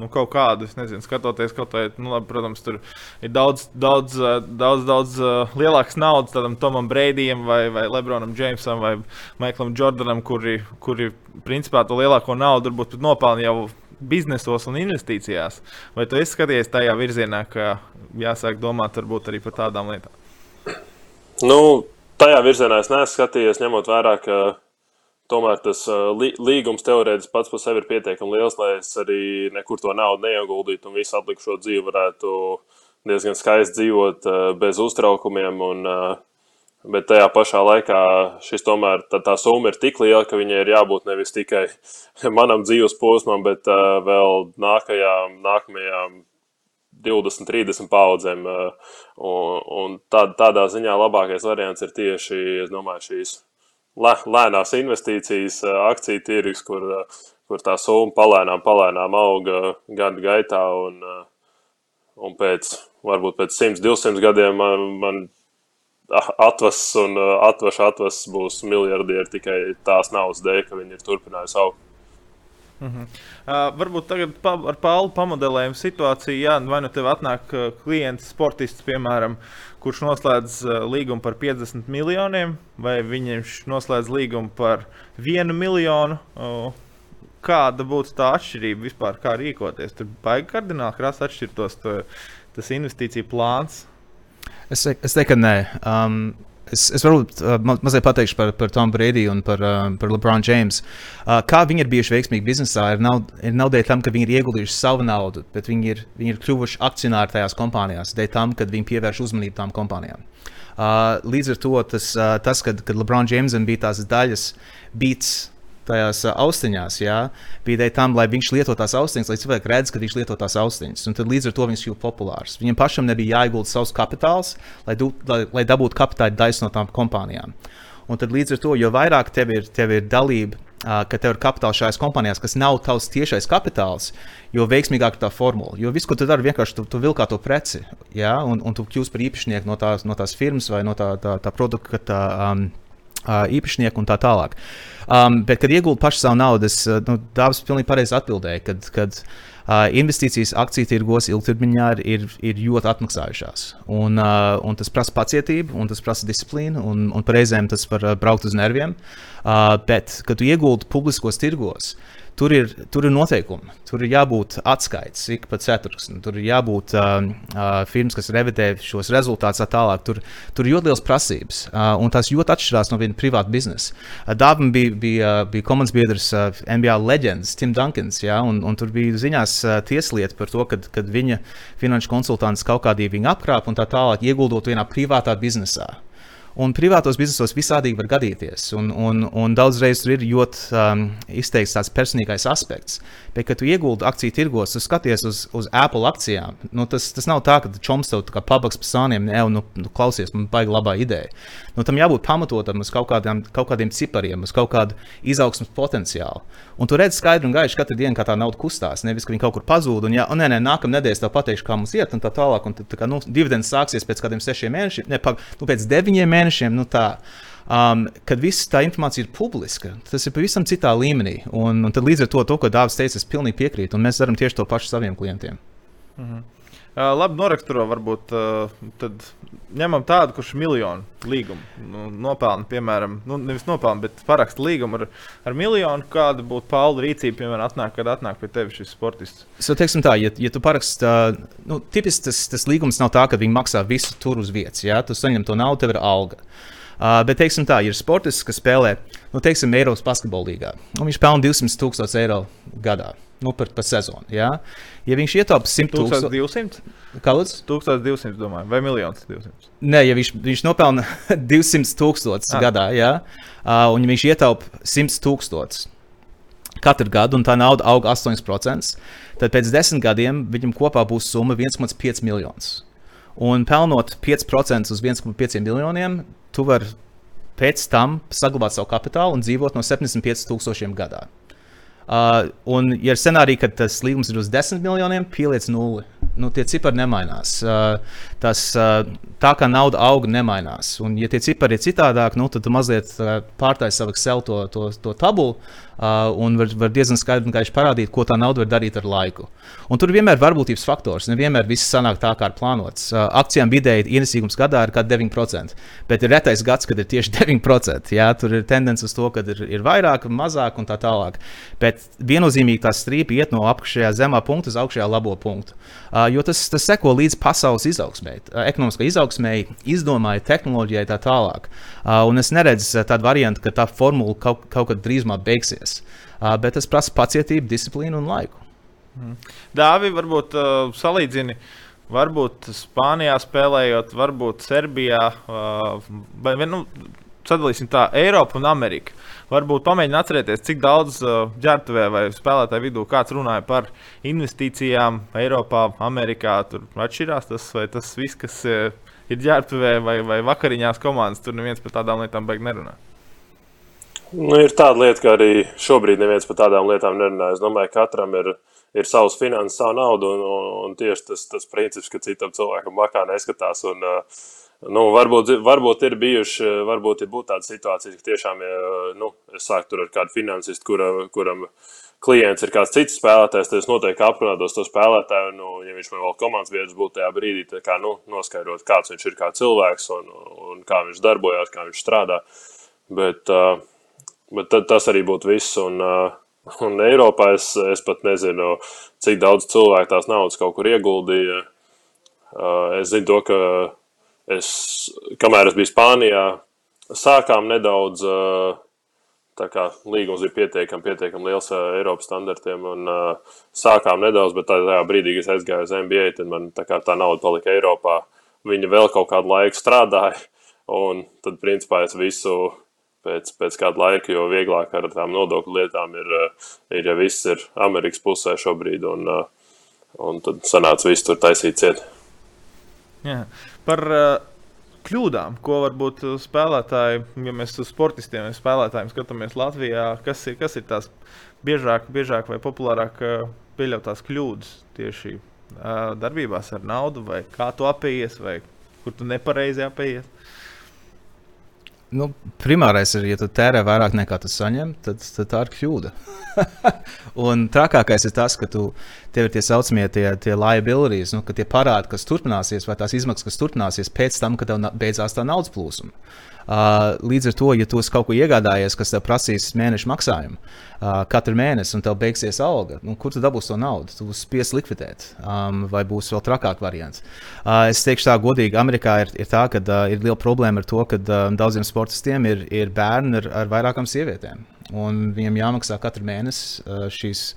[SPEAKER 1] nu, kaut kādu, nezinu, skatoties, kaut vai, nu, labi, protams, tur ir daudz, daudz, daudz, daudz lielākas naudas tādam Tomam Breidijam, vai, vai Lebronam Džeimsam, vai Maiklam Jordanam, kuri, kuri principā to lielāko naudu varbūt nopelna jau biznesos un investīcijās. Vai tu esi skatījies tajā virzienā, ka jāsāk domāt arī par tādām lietām?
[SPEAKER 3] Nu, tajā virzienā es neesmu skatījies, ņemot vērā, ka tomēr tas līgums teorētiski pats par sevi ir pietiekami liels, lai es arī nekur to naudu neieguldītu un visu atlikušo dzīvi varētu diezgan skaisti dzīvot bez uztraukumiem. Un, Bet tajā pašā laikā šis tomēr tā, tā summa ir tik liela, ka viņai ir jābūt nevis tikai manam dzīves posmam, bet uh, vēl nākajām, nākamajām 20, 30 paudzēm. Un, un tā, tādā ziņā labākais variants ir tieši domāju, šīs lē, lēnās investīcijas, akciju tirgus, kur, kur tā summa palēnām, palēnām auga gadu gaitā. Un, un pēc, varbūt pēc 100, 200 gadiem man, man atvases un atvaša atvases būs miljardieri tikai tās naudas dēļ, ka viņi ir turpinājuši augt.
[SPEAKER 1] Uh -huh. uh, varbūt tagad pa, ar Pālu pamodelējumu situāciju, jā, vai nu tev atnāk uh, klients, sportists, piemēram, kurš noslēdz uh, līgumu par 50 miljoniem, vai viņš noslēdz līgumu par 1 miljonu. Uh, kāda būtu tā atšķirība vispār, kā rīkoties? Tur baigi kardināli krāsa atšķirtos tas investīciju plāns.
[SPEAKER 2] Es, es teiktu, ka nē. Um, Es, es varbūt uh, ma mazliet pateikšu par, par Tomu Brīdiju un par, uh, par LeBron James. Uh, kā viņi ir bijuši veiksmīgi biznesā, ir, nav, ir nav dēļ tam, ka viņi ir ieguldījuši savu naudu, bet viņi ir, viņi ir kļuvuši akcionāri tajās kompānijās, dēļ tam, ka viņi pievērš uzmanību tām kompānijām. Uh, līdz ar to tas, uh, tas kad, kad LeBron Jamesam bija tās daļas, beats tajās austiņās, jā, bija dēļ tam, lai viņš lieto tās austiņas, lai cilvēki redz, ka viņš lieto tās austiņas. Un tad līdz ar to viņš kļuva populārs. Viņam pašam nebija jāiegulda savs kapitāls, lai, du, lai, lai dabūtu kapitāla daļu no tām kompānijām. Un tad līdz ar to, jo vairāk tev ir, tev ir dalība, ka tev ir kapitāls šajās kompānijās, kas nav tavs tiešais kapitāls, jo veiksmīgāk ir tā formula. Jo viss, ko tu dari, vienkārši tu, tu vilkā to preci, ja? un, un tu kļūsi par īpašnieku no tās, no tās firmas vai no tā, tā, tā produkta. Tā, um, īpašnieku un tā tālāk. Um, bet, kad iegūtu pašu savu naudu, es nu, Dāvis pilnīgi pareizi atbildēju, kad, kad uh, investīcijas akciju tirgos ilgtermiņā ir, ir, ir ļoti atmaksājušās. Un, uh, un tas prasa pacietību, un tas prasa disciplīnu, un, un reizēm tas var braukt uz nerviem. Uh, bet, kad tu iegūti publiskos tirgos, uh, Tur ir, tur ir noteikumi, tur ir jābūt atskaites ik pa ceturksni, tur ir jābūt uh, uh, firmas, kas revidē šos rezultātus tā tālāk. Tur, tur ir ļoti liels prasības, uh, un tās ļoti atšķirās no viena privāta biznesa. Uh, Dāvim bija, bija, bija komandas biedrs uh, NBA leģendas Tim Dunkins, ja, un, un tur bija ziņās uh, tieslieta par to, ka viņa finanšu konsultants kaut kādī viņu apkrāpa un tā tālāk, ieguldot vienā privātā biznesā. Un privātos biznesos visādīgi var gadīties. Un, un, un daudzreiz tur ir ļoti um, izteikts tāds personīgais aspekts. Bet, kad tu ieguldi akciju tirgos, tu skaties uz, uz Apple akcijām. Nu, tas, tas nav tā, ka čoms tev kā pabaks pa sāniem, ne, nu, nu, klausies, man baigi labā ideja. Nu, tam jābūt pamatotam uz kaut kādiem, kaut kādiem cipariem, uz kaut kādu izaugsmas potenciālu. Un tu redz skaidri un gaiši katru dienu, kā tā nauda kustās. Nevis, ka viņi kaut kur pazūd, un, ja, un nē, nē, nākamā nedēļa tev pateikšu, kā mums iet, un tā tālāk. Un tā, tā kā, nu, dividends sāksies pēc kādiem sešiem mēnešiem, ne, pag, nu, pēc deviņiem mēnešiem mēnešiem. Nu tā, um, kad viss tā informācija ir publiska, tas ir pavisam citā līmenī. Un, un līdz ar to, to ko Dārzs teica, es pilnīgi piekrītu. Un mēs darām tieši to pašu saviem klientiem.
[SPEAKER 1] Mhm. Uh, labi, noraksturo varbūt. Uh, tad ņemam tādu, kurš ir miljonu līgumu. Nu, nopelna, piemēram, nu, nevis nopelna, bet paraksta līgumu ar, ar miljonu. Kāda būtu Paula rīcība, piemēram, atnāk, kad atnāk pie tevis šis sportists?
[SPEAKER 2] So, teiksim tā, ja, ja tu paraksti, nu, tipiski tas, tas līgums nav tā, ka viņi maksā visu tur uz vietas. Ja? Tu saņem to naudu, tev ir alga. Uh, bet, teiksim tā, ir sportists, kas spēlē, nu, teiksim, Eiropas basketbola līgā. Viņš pelna 200 tūkstošus eiro gadā. Nu, par, sezonu. Ja, ja viņš ietaupa 100 tūkstošus,
[SPEAKER 1] 1200?
[SPEAKER 2] kāds?
[SPEAKER 1] 1200, domāju, vai 1 200?
[SPEAKER 2] Nē, ja viņš, viņš nopelna 200 tūkstošus
[SPEAKER 1] Ah.
[SPEAKER 2] gadā, ja, un viņš ietaupa 100 tūkstošus katru gadu, un tā nauda aug 8%, tad pēc desmit gadiem viņam kopā būs summa 1,5 miljonus. Un pelnot 5% uz 1,5 miljoniem, tu vari pēc tam saglabāt savu kapitālu un dzīvot no 75 tūkstošiem gadā. Uh, un, ja ir scenārija, ka tas līgums ir uz 10 miljoniem, pieliec nulli. Nu, tie cipari nemainās. Uh, tas, uh, tā kā nauda aug, nemainās. Un, ja tie cipari ir citādāk, nu, tad tu mazliet uh, pārtaisi savu Excel to, to, to tabulu uh, un var, var diezgan skaidri un gaiši parādīt, ko tā nauda var darīt ar laiku. Un tur vienmēr ir varbūtības faktors. Nevienmēr viss sanāk tā, kā ir plānots. Uh, akcijām vidēji ienesīgums gadā ir kaut kādi 9%, bet ir retais gads, kad ir tieši 9%. Jā, tur ir tendence uz to, ka ir, ir vairāk, mazāk un tā tālāk. Bet viennozīmīgi tā strīpa iet no apakšējā zemā punkta uz augšējā labo punktu. Uh, jo tas, tas seko līdz pasaules izaugsmēji, uh, ekonomiskai izaugsmēji, izdomāja tehnoloģijai tā tālāk. Uh, un es neredzu uh, tādu variantu, ka tā formula kaut, kaut kad drīzumā beigsies. Uh, bet tas prasa pacietību, disciplīnu un laiku.
[SPEAKER 1] Dāvi, varbūt uh, salīdzini. Varbūt Spānijā spēlējot, varbūt Serbijā. Uh, vai, nu, sadalīsim tā, Eiropa un Amerika. Varbūt pamēģināt atcerēties, cik daudz uh, ģērbtuvē vai spēlētāju vidū kāds runāja par investīcijām Eiropā, Amerikā. Tur atšķirās tas, vai tas viss, kas uh, ir ģērbtuvē vai, vai vakariņās komandas, tur neviens par tādām lietām beig nerunā.
[SPEAKER 3] Nu, ir tāda lieta, ka arī šobrīd neviens par tādām lietām nerunā. Es domāju, ka katram ir, ir savs finanses, savu naudu, un, un, un tieši tas, tas princips, ka citam cilvēkam bakā neskatās. Un, uh, nu, varbūt, varbūt ir bijuši, varbūt ir būt tāda situācija, ka tiešām, ja, nu, es sāku ar kādu finansistu, kura, kuram klients ir kāds cits spēlētājs, tad es noteikti aprunātos to spēlētāju, nu, ja viņš man vēl komandas biedrs būtu tajā brīdī, tad kā, nu, noskaidrot, kāds viņš ir kā cilvēks un, un kā viņš darbojās, kā viņš strādā. Bet, uh, Bet tad, tas arī būtu viss. Un, uh, un Eiropā es, es pat nezinu, cik daudz cilvēku tās naudas kaut kur ieguldīja. Uh, es zinu to, ka es, kamēr es biju Spānijā, sākām nedaudz. Uh, Tā kā līgums bija pietiekami, pietiekami liels uh, Eiropas standartiem, un uh, sākām nedaudz, bet tajā brīdī, kad es aizgāju uz NBA, tad man tā, kā, tā nauda palika Eiropā. Viņa vēl kaut kādu laiku strādāja, un tad, principā, es visu pēc, pēc kāda laika, jo vieglāk ar tām nodokļu lietām ir, uh, ir ja viss ir Amerikas pusē šobrīd, un, uh, un tad sanāca viss tur taisīt ciet.
[SPEAKER 1] Jā. Par uh, kļūdām, ko varbūt spēlētāji, ja mēs uz sportistiem, vai spēlētājiem skatāmies Latvijā, kas ir, kas ir tās biežāk, biežāk vai populārāk uh, pieļautās kļūdas tieši uh, darbībās ar naudu, vai kā tu apējies, vai kur tu nepareizi apējies.
[SPEAKER 2] Nu, primārais ir, ja tu tērē vairāk nekā tu saņem, tad, tad tā ir kļūda. un trakākais ir tas, ka tu, tev ir tie saucamie tie, tie liabilities, nu, tie parādi, kas turpināsies, vai tās izmaksas, kas turpināsies pēc tam, kad tev beidzās tā naudas plūsma. Uh, līdz ar to, ja tu esi kaut ko iegādājies, kas tev prasīs mēneša maksājumu uh, katru mēnesi, un tev beigsies alga, nu, kur tu dabūsi to naudu? Tu būsi spiests likvidēt, um, vai būs vēl trakāk variants. Uh, es teikšu tā godīgi, Amerikā ir, ir tā, ka ir liela problēma ar to, ka daudziem sportistiem ir, ir bērni ar, ar vairākām sievietēm, un viņiem jāmaksā katru mēnesi šīs,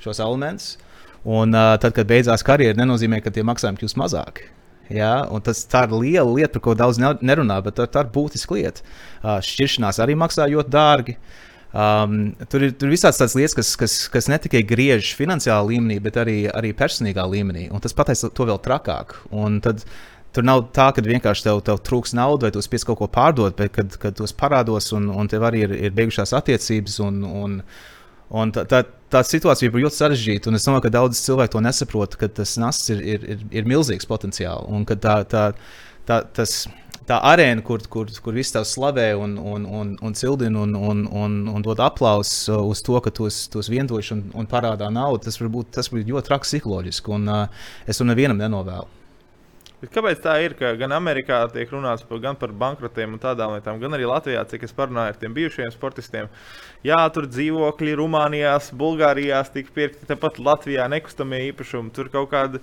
[SPEAKER 2] šos elementus. Un uh, tad, kad beidzās karjera, nenozīmē, ka tie maksājumi kļūs mazāki. Ja, tas tā ir liela lieta, par ko daudz ne- nerunā, bet tā, tā ir būtiska lieta. Uh, šķiršanās arī maksā ļoti dārgi. Um, tur ir tur visādas tādas lietas, kas, kas, kas ne tikai griež finansiālā līmenī, bet arī, arī personīgā līmenī. Un tas pateic to vēl trakāk. Un tad, Tur nav tā, ka vienkārši tev, tev trūks naudas, vai tu spēj kaut ko pārdot, bet kad, kad tos parādos, un, un tev arī ir, ir beigušās attiecības, un, un, un tā, tā, tā situācija ir ļoti sarežģīta. Un es domāju, ka daudz cilvēku to nesaprot, ka tas nasis ir, ir, ir, ir milzīgs potenciāls. Un ka tā, tā, tā, tas, tā arēna, kur, kur, kur viss tev slavē un, un, un, un cildina un, un, un, un dod aplausu uz to, ka tu esi vientoši un, un parādā naudu, tas var būt, tas var būt ļoti traki psiholoģiski. Un uh, es to nevienam nenovēlu.
[SPEAKER 1] Bet kāpēc tā ir, ka gan Amerikā tiek runāts par, gan par bankrotiem un tādām lietām, gan arī Latvijā, cik es parunāju ar tiem bijušajiem sportistiem? Jā, tur dzīvokļi Rumānijā, Bulgārijā tika pirkti, tāpat Latvijā nekustamie īpašumi. Tur kaut kāda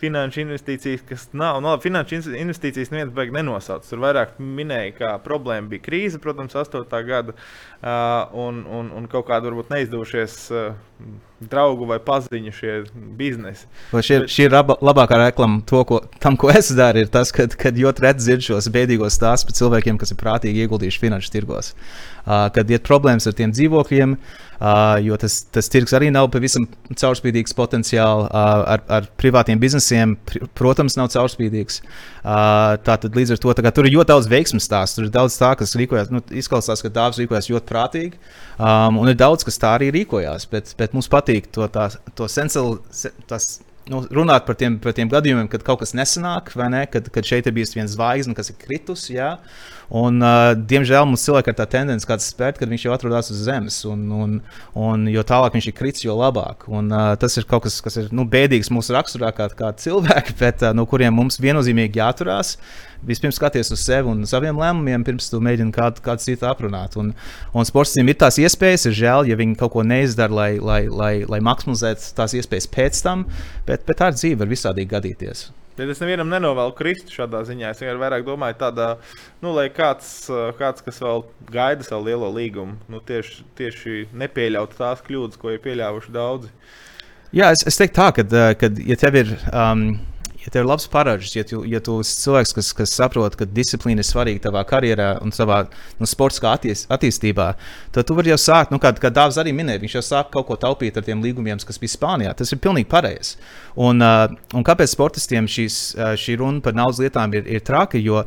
[SPEAKER 1] finanšu investīcijas, kas nav. No, nu, finanšu investīcijas neviens beigas nenosauc. Tur vairāk minēja, ka problēma bija krīze, protams, 8. gada, uh, un, un, un kaut kāda varbūt neizdevušies. Uh, draugu vai paziņu šie biznesi.
[SPEAKER 2] Vai šī, Bet... šī ir laba, labākā reklama to, ko, tam, ko es daru, ir tas, ka ļoti reti dzird šos bēdīgos stāstus par cilvēkiem, kas ir prātīgi ieguldījuši finanšu tirgos. Uh, kad ir problēmas ar tiem dzīvokļiem, uh, jo tas, tas tirgus arī nav pavisam caurspīdīgs potenciāli. Ar, ar privātiem biznesiem, pr protams, nav caurspīdīgs. Tātad līdz ar to tur ir ļoti daudz veiksmu stāstu. Tur ir daudz tā, kas rīkojas, nu, izklausās, ka dāvāts rīkojas ļoti prātīgi. Um, un ir daudz, kas tā arī rīkojās. Bet, bet mums patīk to, tā, to sensilu, tas nu, runāt par tiem, par tiem gadījumiem, kad kaut kas nesanāk, vai ne? Kad, kad šeit ir bijusi viena zvaigzne, kas ir kritusi. Jā. Un, uh, diemžēl mums cilvēkam ir tā tendence, kāds spērt, kad viņš jau atrodas uz zemes. Un, un, un jo tālāk viņš ir kritis, jo labāk. Un, uh, tas ir kaut kas, kas ir nu, bēdīgs mūsu raksturā, kā, kā cilvēki, bet uh, no kuriem mums viennozīmīgi jāturās vispirms skaties uz sevi un saviem lēmumiem, pirms tu mēģini kādu, kādu citu aprunāt. Un, un sportistiem ir tās iespējas, ir žēl, ja viņi kaut ko neizdara, lai, lai, lai, lai maksimizētu tās iespējas pēc tam, bet, bet tā ir dzīve, var visādīgi gadīties.
[SPEAKER 1] Bet es nevienam nenovēlu kristu šādā ziņā. Es vienkārši vairāk domāju, tādā, nu, lai kāds, kāds, kas vēl gaida savu lielo līgumu, nu, tieši, tieši nepieļautu tās kļūdas, ko ir pieļāvuši daudzi.
[SPEAKER 2] Jā, es, es teiktu tā, ka, kad, ja tev ir. Um, ja tev ir labs paražs, ja tu, ja tu esi cilvēks, kas, kas saprot, ka disciplīna ir svarīga tavā karjerā un savā nu, sportiskā attīst, attīstībā, tad tu vari jau sākt, nu, kā, kā Dārzs arī minēja, viņš jau sāk kaut ko taupīt ar tiem līgumiem, kas bija Spānijā. Tas ir pilnīgi pareizi. Un, uh, un kāpēc sportistiem šīs, uh, šī runa par naudas lietām ir, ir traka? Jo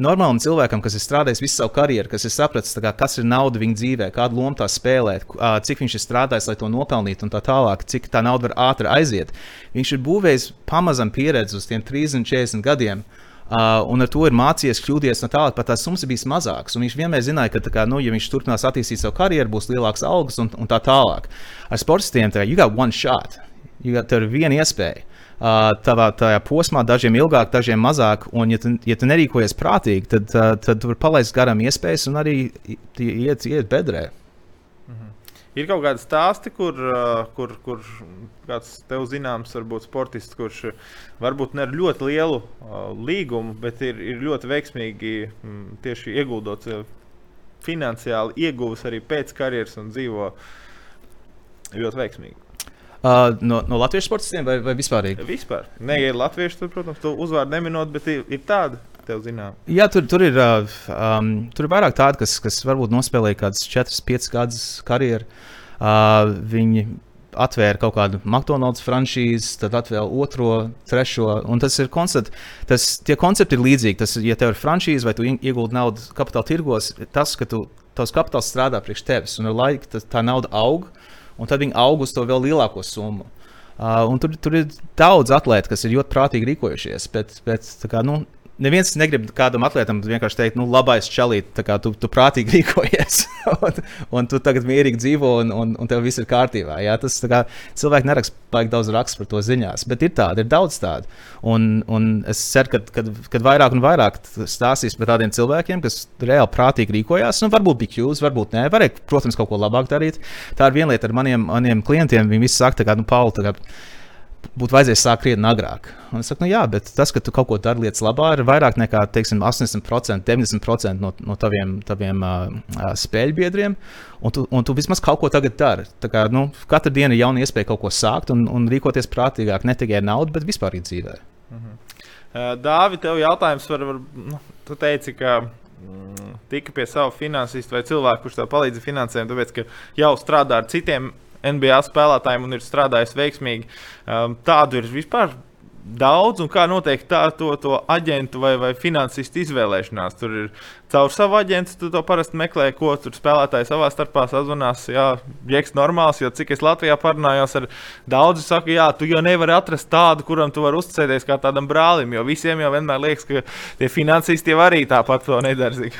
[SPEAKER 2] normālam cilvēkam, kas ir strādājis visu savu karjeru, kas ir sapratis, kā, kas ir nauda viņa dzīvē, kādu lomu tā spēlē, cik viņš ir strādājis, lai to nopelnītu, un tā tālāk, cik tā nauda var ātri aiziet. Viņš ir būvējis pamazam pieredzi uz tiem 30, 40 gadiem. Uh, un ar to ir mācījies kļūdīties no tālāk, pat tās summas ir bijis mazākas. Viņš vienmēr zināja, ka, kā, nu, ja viņš turpinās attīstīt savu karjeru, būs lielāks algas un, un tā tālāk. Ar sportistiem tā kā you got one shot, you got, viena iespēja tavā tajā posmā, dažiem ilgāk, dažiem mazāk. Un, ja tu, ja tu nerīkojies prātīgi, tad, tad tu vari palaist garām iespējas un arī iet, iet bedrē.
[SPEAKER 1] Mhm. Ir kaut kādi stāsti, kur, kur, kur kāds tev zināms, varbūt sportists, kurš varbūt ne ar ļoti lielu uh, līgumu, bet ir, ir ļoti veiksmīgi m, tieši ieguldot finansiāli, ieguvis arī pēc karjeras un dzīvo ļoti veiksmīgi.
[SPEAKER 2] Uh, no, no latviešu sportistiem vai, vai vispār?
[SPEAKER 1] Vispār. Nē, ja ir latvieši, tad, protams, to uzvārdu neminot, bet ir, ir tāda.
[SPEAKER 2] Jā, tur, tur, ir, um, tur ir vairāk tādu, kas, kas varbūt nospēlēja kaut kādas 4, 5 gadus karjeru. Uh, viņi atvēra kaut kādu McDonald's franšīzi, tad atvēra otro, trešo. Tas ir koncepts, tas, tie koncepti ir līdzīgi. Tas, ja tev ir franšīze vai tu iegūti naudu kapitāla tirgos, tas, ka tu, tavs kapitāls strādā priekš tevis un ar laiku tā, tā nauda aug. Uh, un tad viņi aug uz to vēl lielāko summu. Uh, tur, tur ir daudz atlētu, kas ir ļoti prātīgi rīkojušies. Bet, bet kā, nu, neviens negrib kādam atlētam vienkārši teikt, nu, labais čalīt, tā kā tu, tu prātīgi rīkojies, un, un tu tagad mierīgi dzīvo, un, un, un tev viss ir kārtībā. Jā, tas kā, cilvēki neraksta baigi daudz rakstu par to ziņās, bet ir tādi, ir daudz tādu. Un, un es ceru, ka kad, kad vairāk un vairāk stāstīs par tādiem cilvēkiem, kas reāli prātīgi rīkojās, nu, varbūt bija kļūdas, varbūt nē, varēja, protams, kaut ko labāk darīt. Tā ir viena lieta ar maniem, maniem klientiem. Viņi visi saka, ka, nu, Pauli, būtu vajadzējis sākt krietni agrāk. Un es saku, nu, jā, bet tas, ka tu kaut ko dari lietas labā, ir vairāk nekā teiksim, 80%, 90% no, no taviem, taviem uh, spēļu biedriem. Un tu, un tu vismaz kaut ko tagad dari. Kā, nu, katra diena ir jauna iespēja kaut ko sākt un, un rīkoties prātīgāk, ne tikai naudu, bet vispār dzīvē.
[SPEAKER 1] Uh, Dāvi, tev jautājums par, var, nu, tu teici, ka mm, tika pie sava finansista vai cilvēka, kurš tev palīdz finansējumu, tāpēc, ka jau strādā ar citiem NBA spēlētājiem un ir strādājis veiksmīgi. Um, tādu ir vispār daudz, un kā notiek tā, to, to aģentu vai, vai finansistu izvēlēšanās. Tur ir caur savu aģentu, tu to parasti meklē, ko tur spēlētāji savā starpā sazvanās. Jā, jēks normāls, jo cik es Latvijā parunājos ar daudzu, saka, jā, tu jau nevari atrast tādu, kuram tu vari uzticēties kā tādam brālim, jo visiem jau vienmēr liekas, ka tie finansisti jau arī tāpat to nedara.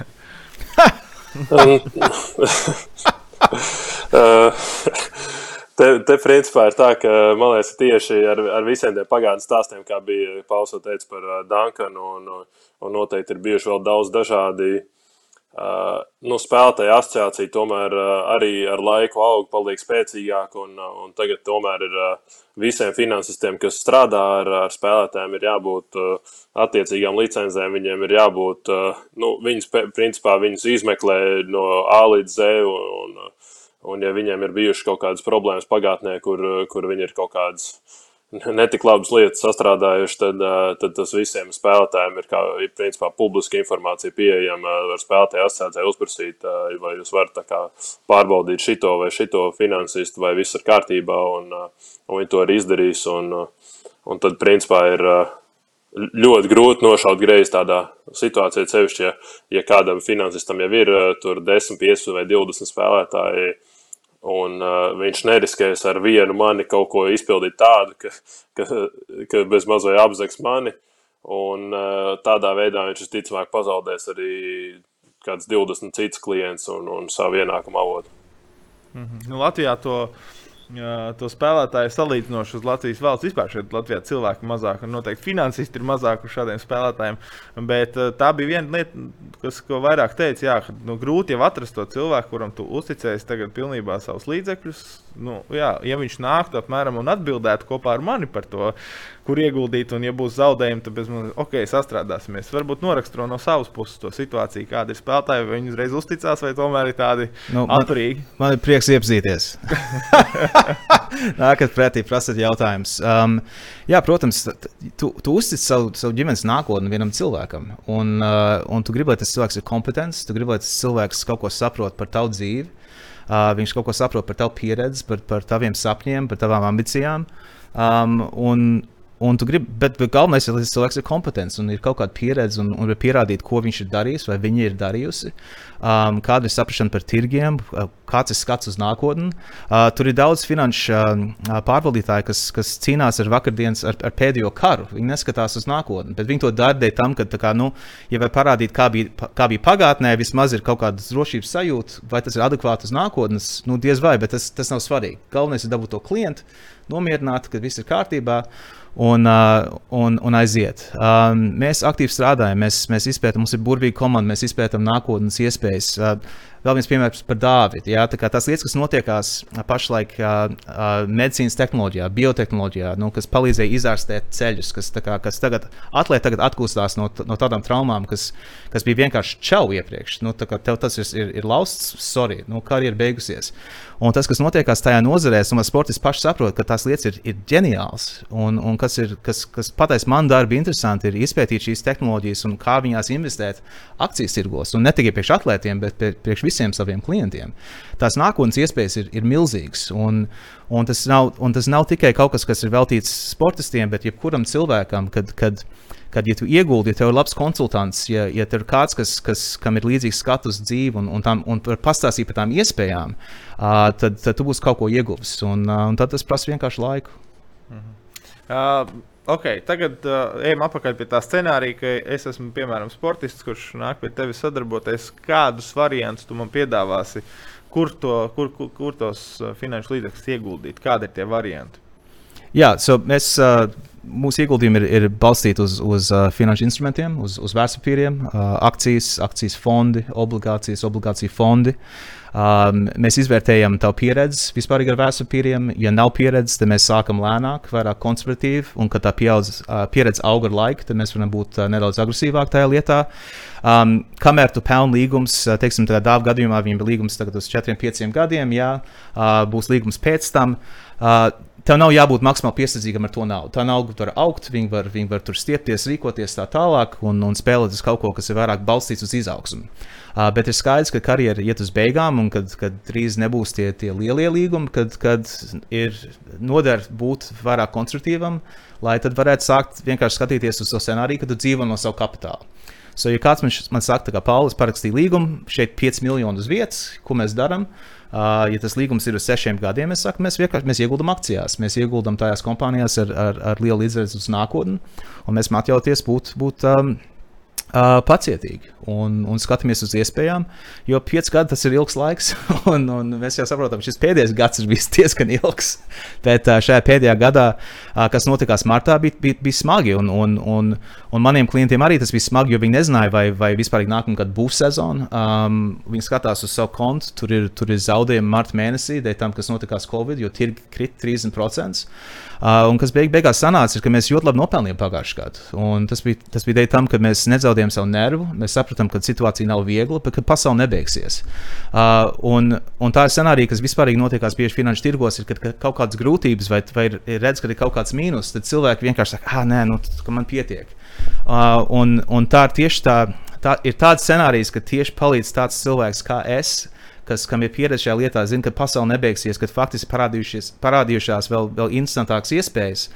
[SPEAKER 3] Te, te principā ir tā, ka man liekas, tieši ar, ar visiem tiem pagātnes stāstiem, kā bija Pauls teica par Dunkanu, un, un noteikti ir bijuši vēl daudz dažādi Uh, nu, spēlētāja asociācija tomēr uh, arī ar laiku aug, paliek spēcīgāka. Un, uh, un tagad tomēr ir uh, visiem finansistiem, kas strādā ar, ar spēlētājiem, ir jābūt uh, attiecīgām licencēm. Viņiem ir jābūt, uh, nu, viņas, principā, viņas izmeklē no A līdz Z. Un, un, un ja viņiem ir bijušas kaut kādas problēmas pagātnē, kur, kur viņi ir kaut kādas netik labas lietas sastrādājuši, tad, tad tas visiem spēlētājiem ir, kā, ir principā, publiska informācija pieejama. Ar spēlētāju asociācijai uzprasīt, vai jūs varat kā, pārbaudīt šito vai šito finansistu, vai viss ir kārtībā, un, un viņi to ir izdarījis. Un, un tad, principā, ir ļoti grūti nošaut greizi tādā situācijā, sevišķi, ja, ja kādam finansistam jau ir tur 10, 5 vai 20 spēlētāji Un uh, viņš neriskēs ar vienu mani kaut ko izpildīt tādu, ka, ka, ka bez mazliet apzags mani. Un uh, tādā veidā viņš visticamāk pazaudēs arī kāds 20 cits klients un, un savu ienākumu avotu.
[SPEAKER 1] Mm -hmm. nu, Latvijā to to spēlētāju salīdzinoši uz Latvijas valsts. Vispār šeit Latvijā cilvēki mazāk, un noteikti finansisti ir mazāk uz šādiem spēlētājiem. Bet tā bija viena lieta, kas, ko vairāk teica, jā, ka nu, grūti jau atrast to cilvēku, kuram tu uzticēsi tagad pilnībā savus līdzekļus. Nu, jā, ja viņš nāktu apmēram un atbildētu kopā ar mani par to, kur ieguldīt, un, ja būs zaudējumi, tad manis, ok, sastrādāsimies. Varbūt noraksturo no savas puses to situāciju, kāda ir spēlētāja, vai viņi uzreiz uzticās, vai tomēr ir tādi nu, atturīgi.
[SPEAKER 2] Man, man ir prieks iepazīties. Nākat pretī, prasat jautājumus. Um, jā, protams, tu, tu uztic savu, savu ģimenes nākotni vienam cilvēkam. Un, uh, un tu gribi, lai tas cilvēks ir kompetents, tu gribi, lai tas cilvēks kaut ko saprot par tavu dzīvi. Uh, viņš kaut ko saprot par tavu pieredzi, par, par taviem sapņiem, par tavām ambicijām. Um, un, Un tu gribi, bet, bet galvenais ir, lai cilvēks ir kompetents un ir kaut kāda pieredze un, un pierādīt, ko viņš ir darījis vai viņa ir darījusi. Um, kāda ir saprāšana par tirgiem, uh, kāds ir skats uz nākotni. Uh, tur ir daudz finanšu uh, pārvaldītāju, kas, kas cīnās ar vakardienas, ar, ar pēdējo karu. Viņi neskatās uz nākotni, bet viņi to dara dēļ tam, ka, kā, nu, ja vai parādīt, kā bija, kā bija pagātnē, vismaz ir kaut kāda drošības sajūta, vai tas ir adekvāti uz nākotnes, nu, diez vai, bet tas, tas nav svarīgi. Galvenais ir dabūt to klientu, nomierināt, ka viss ir kārtībā un, uh, un, un aiziet. Um, mēs aktīvi strādājam, mēs, mēs izpētām, mums ir burvīga komanda, mēs izpētām nākotnes iespējas. Uh, Vēl viens piemērs par Dāvidu. Ja? Tās lietas, kas notiekās pašlaik uh, uh, medicīnas tehnoloģijā, biotehnoloģijā, nu, kas palīdzēja izārstēt ceļus, kas, kā, kas tagad atlētā tagad atkūstās no, no tādām traumām, kas, kas bija vienkārši čau iepriekš. Nu, tev tas ir, ir, ir lausts, sorry, nu, karjera beigusies. Un tas, kas notiekās tajā nozarē, un sportists pašs saprot, ka tās lietas ir, ir ģeniāls. Un, un kas, ir, kas, kas pateicis man darbu interesanti, ir izpētīt šīs tehnoloģijas un kā viņās investēt akcijas tirgos. Un ne tikai priekš atlētiem, bet priekš visiem saviem klientiem. Tās nākotnes iespējas ir, ir milzīgas. Un, un, tas nav, un tas nav tikai kaut kas, kas ir veltīts sportistiem, bet jebkuram cilvēkam, kad, kad, kad, ja tu ieguldi, ja tev ir labs konsultants, ja, ja tev ir kāds, kas, kas, kam ir līdzīgs skats uz dzīvi un, un, tam, un pastāstīt par tām iespējām, uh, tad, tad tu būsi kaut ko ieguvis. Un, uh, un tad tas prasa vienkārši laiku.
[SPEAKER 1] Mhm. Uh, Okay, tagad uh, ejam atpakaļ pie tā scenārija, ka es esmu piemēram sportists, kurš nāk pie tevis sadarboties. Kādus variantus tu man piedāvāsi, kur, to, kur, kur, kur tos finanšu līdzekļus ieguldīt? Kādi ir tie varianti?
[SPEAKER 2] Jā, so mēs. Uh, mūsu ieguldījumi ir, ir balstīti uz, uz uh, finanšu instrumentiem, uz, uz vērtspapīriem, uh, akcijas, akcijas fondi, obligācijas, obligāciju fondi. Um, mēs izvērtējam tavu pieredzi vispār ar vērtspapīriem. Ja nav pieredzes, tad mēs sākam lēnāk, vairāk konservatīvi, un kad tā pieaudz, uh, pieredze aug ar laiku, tad mēs varam būt uh, nedaudz agresīvāki tajā lietā. Um, kamēr tu pelni līgums, uh, teiksim, tādā dāvā gadījumā viņam ir līgums tagad uz 4, 5 gadiem, jā, uh, būs līgums pēc tam. Uh, Tev nav jābūt maksimāli piesardzīgam ar to naudu. Tā nauda var augt, viņi var, viņi var tur stiepties, rīkoties tā tālāk un, un spēlēt uz kaut ko, kas ir vairāk balstīts uz izaugsmu. Uh, bet ir skaidrs, ka karjera iet uz beigām, un kad, kad drīz nebūs tie, tie lielie līgumi, kad, kad ir noder būt vairāk konstruktīvam, lai tad varētu sākt vienkārši skatīties uz to scenāriju, kad tu dzīvo no savu kapitālu. So, ja kāds man, man saka, ka Paulis parakstīja līgumu, šeit 5 miljonus vietas, ko mēs darām, Uh, ja tas līgums ir uz sešiem gadiem, es saku, mēs vienkārši mēs ieguldam akcijās. Mēs ieguldam tajās kompānijās ar, ar, ar lielu izredzi uz nākotni, un mēs atļauties būt, būt um, uh, pacietīgi un, un skatāmies uz iespējām. Jo pieci gadi tas ir ilgs laiks, un, un mēs jau saprotam, šis pēdējais gads ir bijis diezgan ilgs. Bet uh, šajā pēdējā gadā, uh, kas notikās martā, bija, bija, bija smagi. Un, un, un, un maniem klientiem arī tas bija smagi, jo viņi nezināja, vai, vai vispār nākamā gada būs sezona. Um, viņi skatās uz savu kontu, tur ir, tur ir zaudējumi marta mēnesī, dēļ tam, kas notikās Covid, jo tirgi krita 30%. Uh, un kas beig beigās sanāca, ir, ka mēs ļoti labi nopelnījām pagājušajā gadā. Un tas bija, tas bija dēļ tam, ka mēs nezaudējām savu nervu, mēs sapratām, ka situācija nav viegla, bet ka pasaule nebeigsies. Uh, un, un tā ir scenārija, kas vispār notiekās bieži finanšu tirgos, ir, kad, kad kaut kādas grūtības vai, vai redz, ka ir kaut kāds mīnus, tad cilvēki vienkārši saka, ah, nē, nu, man pietiek. Uh, un, un tā ir tieši tā, tā ir tāds scenārijs, ka tieši palīdz tāds cilvēks kā es kas, kam ir pieredze šajā lietā, zina, ka pasaule nebeigsies, kad faktiski parādījušās vēl, vēl instantākas iespējas.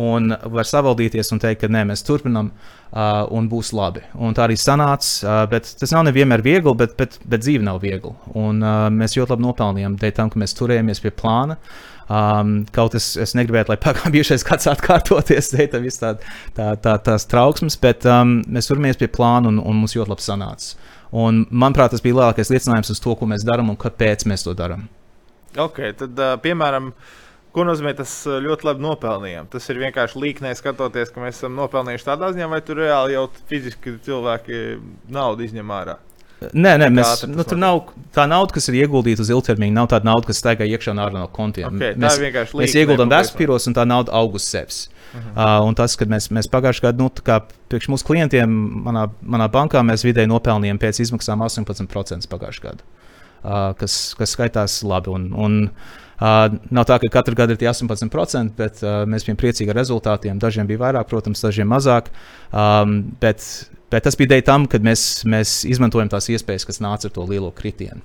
[SPEAKER 2] Un var savaldīties un teikt, ka nē, mēs turpinām uh, un būs labi. Un tā arī sanāca. Uh, bet tas nav nevienmēr viegli, bet, bet, bet dzīve nav viegla. Un uh, mēs ļoti labi nopelnījām dēļ tam, ka mēs turējāmies pie plāna. Um, kaut es, es negribētu, lai pagājušais gads atkārtoties, dēļ tam visā tā, tā, tā, tās trauksmes, bet um, mēs turamies pie plāna un, un mums ļoti labi sanāca. Un, manuprāt, tas bija lielākais liecinājums uz to, ko mēs darām un kāpēc mēs to darām.
[SPEAKER 1] Ok, tad, uh, piemēram, ko nozīmē tas ļoti labi nopelnījām? Tas ir vienkārši līknē skatoties, ka mēs esam nopelnījuši tādā ziņā, vai tur reāli jau fiziski cilvēki naudu izņem ārā.
[SPEAKER 2] Nē, nē mēs, nu, tur nav tā nauda, kas ir ieguldīta uz ilgtermiņu. Nav tāda nauda, kas staigā iekšā un ārā no kontiem.
[SPEAKER 1] Okay,
[SPEAKER 2] mēs, mēs ieguldām
[SPEAKER 1] vērtspapīros,
[SPEAKER 2] un tā nauda aug uz sevis. Uh -huh. uh, un tas, ka mēs, mēs pagājušajā gadā, nu, priekš mūsu klientiem, manā, manā bankā, mēs vidēji nopelnījām pēc izmaksām 18% pagājušajā gadā, uh, kas, kas skaitās labi. Un, un, Uh, nav tā, ka katru gadu ir tie 18%, bet uh, mēs bijām priecīgi ar rezultātiem. Dažiem bija vairāk, protams, dažiem mazāk. Um, bet, bet tas bija dēļ tam, ka mēs, mēs izmantojam tās iespējas, kas nāca ar to lielo kritienu.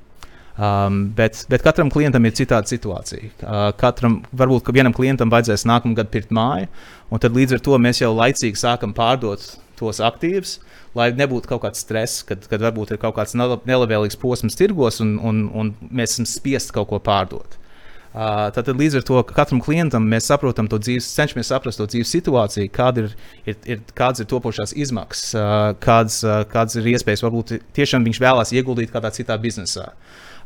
[SPEAKER 2] Um, bet, bet katram klientam ir citāda situācija. Uh, katram, varbūt vienam klientam vajadzēs nākamā gada pirkt māju, un tad līdz ar to mēs jau laicīgi sākam pārdot tos aktīvus, lai nebūtu kaut kāds stress, kad, kad varbūt ir kaut kāds nelabvēlīgs posms tirgos, un, un, un mēs esam spiest kaut ko pārdot. Uh, tad līdz ar to katram klientam mēs saprotam to dzīves, cenšamies saprast to dzīves situāciju, kāda ir, ir, ir, kādas ir topošās izmaksas, uh, kādas, uh, kādas ir iespējas. Varbūt tiešām viņš vēlās ieguldīt kādā citā biznesā.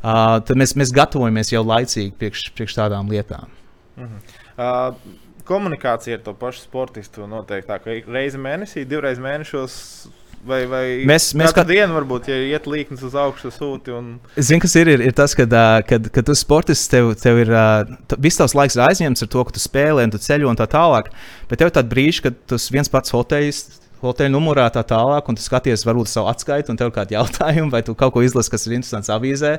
[SPEAKER 2] Uh, tad mēs, mēs gatavojamies jau laicīgi priekš, priekš tādām lietām.
[SPEAKER 1] Uh -huh. uh, komunikācija ar to pašu sportistu noteikti tā, ka reizi mēnesī, divreiz mēnešos Vai, vai
[SPEAKER 2] mēs, mēs
[SPEAKER 1] katru dienu, varbūt, ja iet līknes uz augšu, sūti. Un...
[SPEAKER 2] Zini, kas ir, ir, ir tas, ka, uh, kad, kad tu sportists, tev, tev ir viss tavs laiks aizņemts ar to, ka tu spēlē, un tu ceļo un tā tālāk. Bet tev ir tāds brīdis, kad tu viens pats hoteļs hoteļa numurā tā tālāk, un tu skaties, varbūt savu atskaitu, un tev ir kādi jautājumi, vai tu kaut ko izlasi, kas ir interesants avīzē.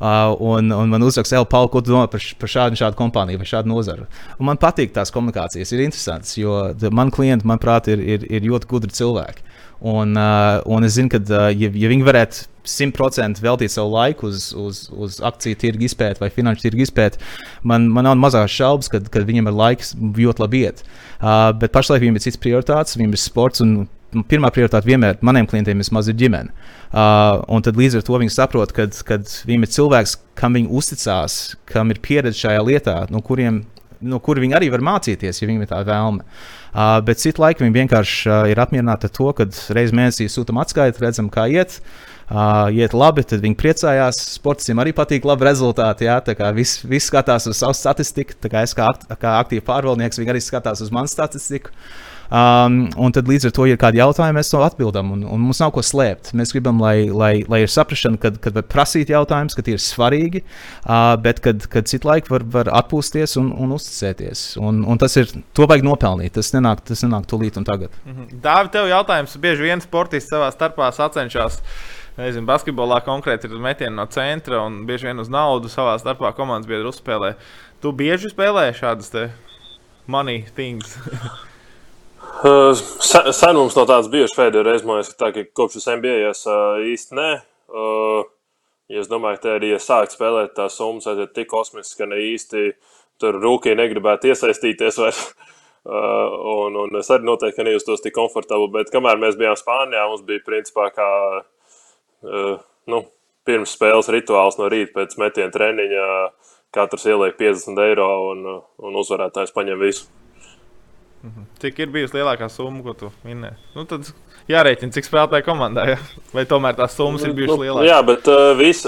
[SPEAKER 2] Uh, un, un man uzraksta, Elu, Paul, ko tu domā par, par šādu, šādu kompāniju vai šādu nozaru. Un man patīk tās komunikācijas, ir interesantas, jo man klienti, manuprāt, ir, ir, ir ļoti gudri cilvēki. Un, uh, un es zinu, ka, uh, ja, ja viņi varētu 100% veltīt savu laiku uz, uz, uz akciju tirgu izpēti vai finanšu tirgu izpēti, man, man nav mazās šaubas, ka, ka viņiem ir laiks ļoti labi iet. Uh, bet pašlaik viņiem ir cits prioritātes, viņiem ir sports. Pirmā prioritāte vienmēr maniem klientiem vismaz ir ģimene. Uh, un tad līdz ar to viņi saprot, ka viņiem ir cilvēks, kam viņi uzticās, kam ir pieredze šajā lietā, no kuriem no kura viņi arī var mācīties, ja viņiem ir tā vēlme. Uh, bet citu laiku viņi vienkārši uh, ir apmierināti ar to, ka reizē mēnesī sūtām atskaiti, redzam, kā iet. Uh, iet labi, tad viņi priecājās. Sportistiem arī patīk labi rezultāti. Jā, tā kā viss vis skatās uz savu statistiku, tā kā es kā, akt, kā aktīvs pārvaldnieks, viņi arī skatās uz manu statistiku. Uh, Um, un tad līdz ar to, ja ir kādi jautājumi, mēs to atbildam. Un, un mums nav ko slēpt. Mēs gribam, lai, lai, lai ir saprāšana, kad, kad var prasīt jautājumus, ka tie ir svarīgi, uh, bet kad, kad citu laiku var, var atpūsties un, un uzticēties. Un, un tas ir, to vajag nopelnīt. Tas nenāk, tas nenāk tūlīt un tagad.
[SPEAKER 1] -hmm. Dāvi, tev jautājums. Bieži vien sportisti savā starpā sacenšas nezinu, basketbolā konkrēti ir metieni no centra un bieži vien uz naudu savā starpā komandas biedru uzspēlē. Tu bieži spēlē šādas money things.
[SPEAKER 3] Uh, sen mums no tādas bijušas pēdējā reizē, man liekas, tā, ka kopš es NBA es uh, īsti nē. Uh, ja es domāju, ka arī ja sākt spēlēt tās summas, ir tik kosmisks, ka ne īsti tur rūkīgi negribētu iesaistīties. Vai, uh, un, un es arī noteikti nejustos tik komfortabli, bet kamēr mēs bijām Spānijā, mums bija principā kā uh, nu, pirms spēles rituāls no rīta pēc metiena treniņa. Katrs ieliek 50 eiro un, un uzvarētājs paņem visu.
[SPEAKER 1] Mhm. Cik ir bijusi lielākā summa, ko tu minēji? Nu, tad jārēķina, cik spēlētāji komandā. Ja? Vai tomēr tās summas ir bijušas
[SPEAKER 3] Nu,
[SPEAKER 1] lielākas?
[SPEAKER 3] Jā, bet uh, viss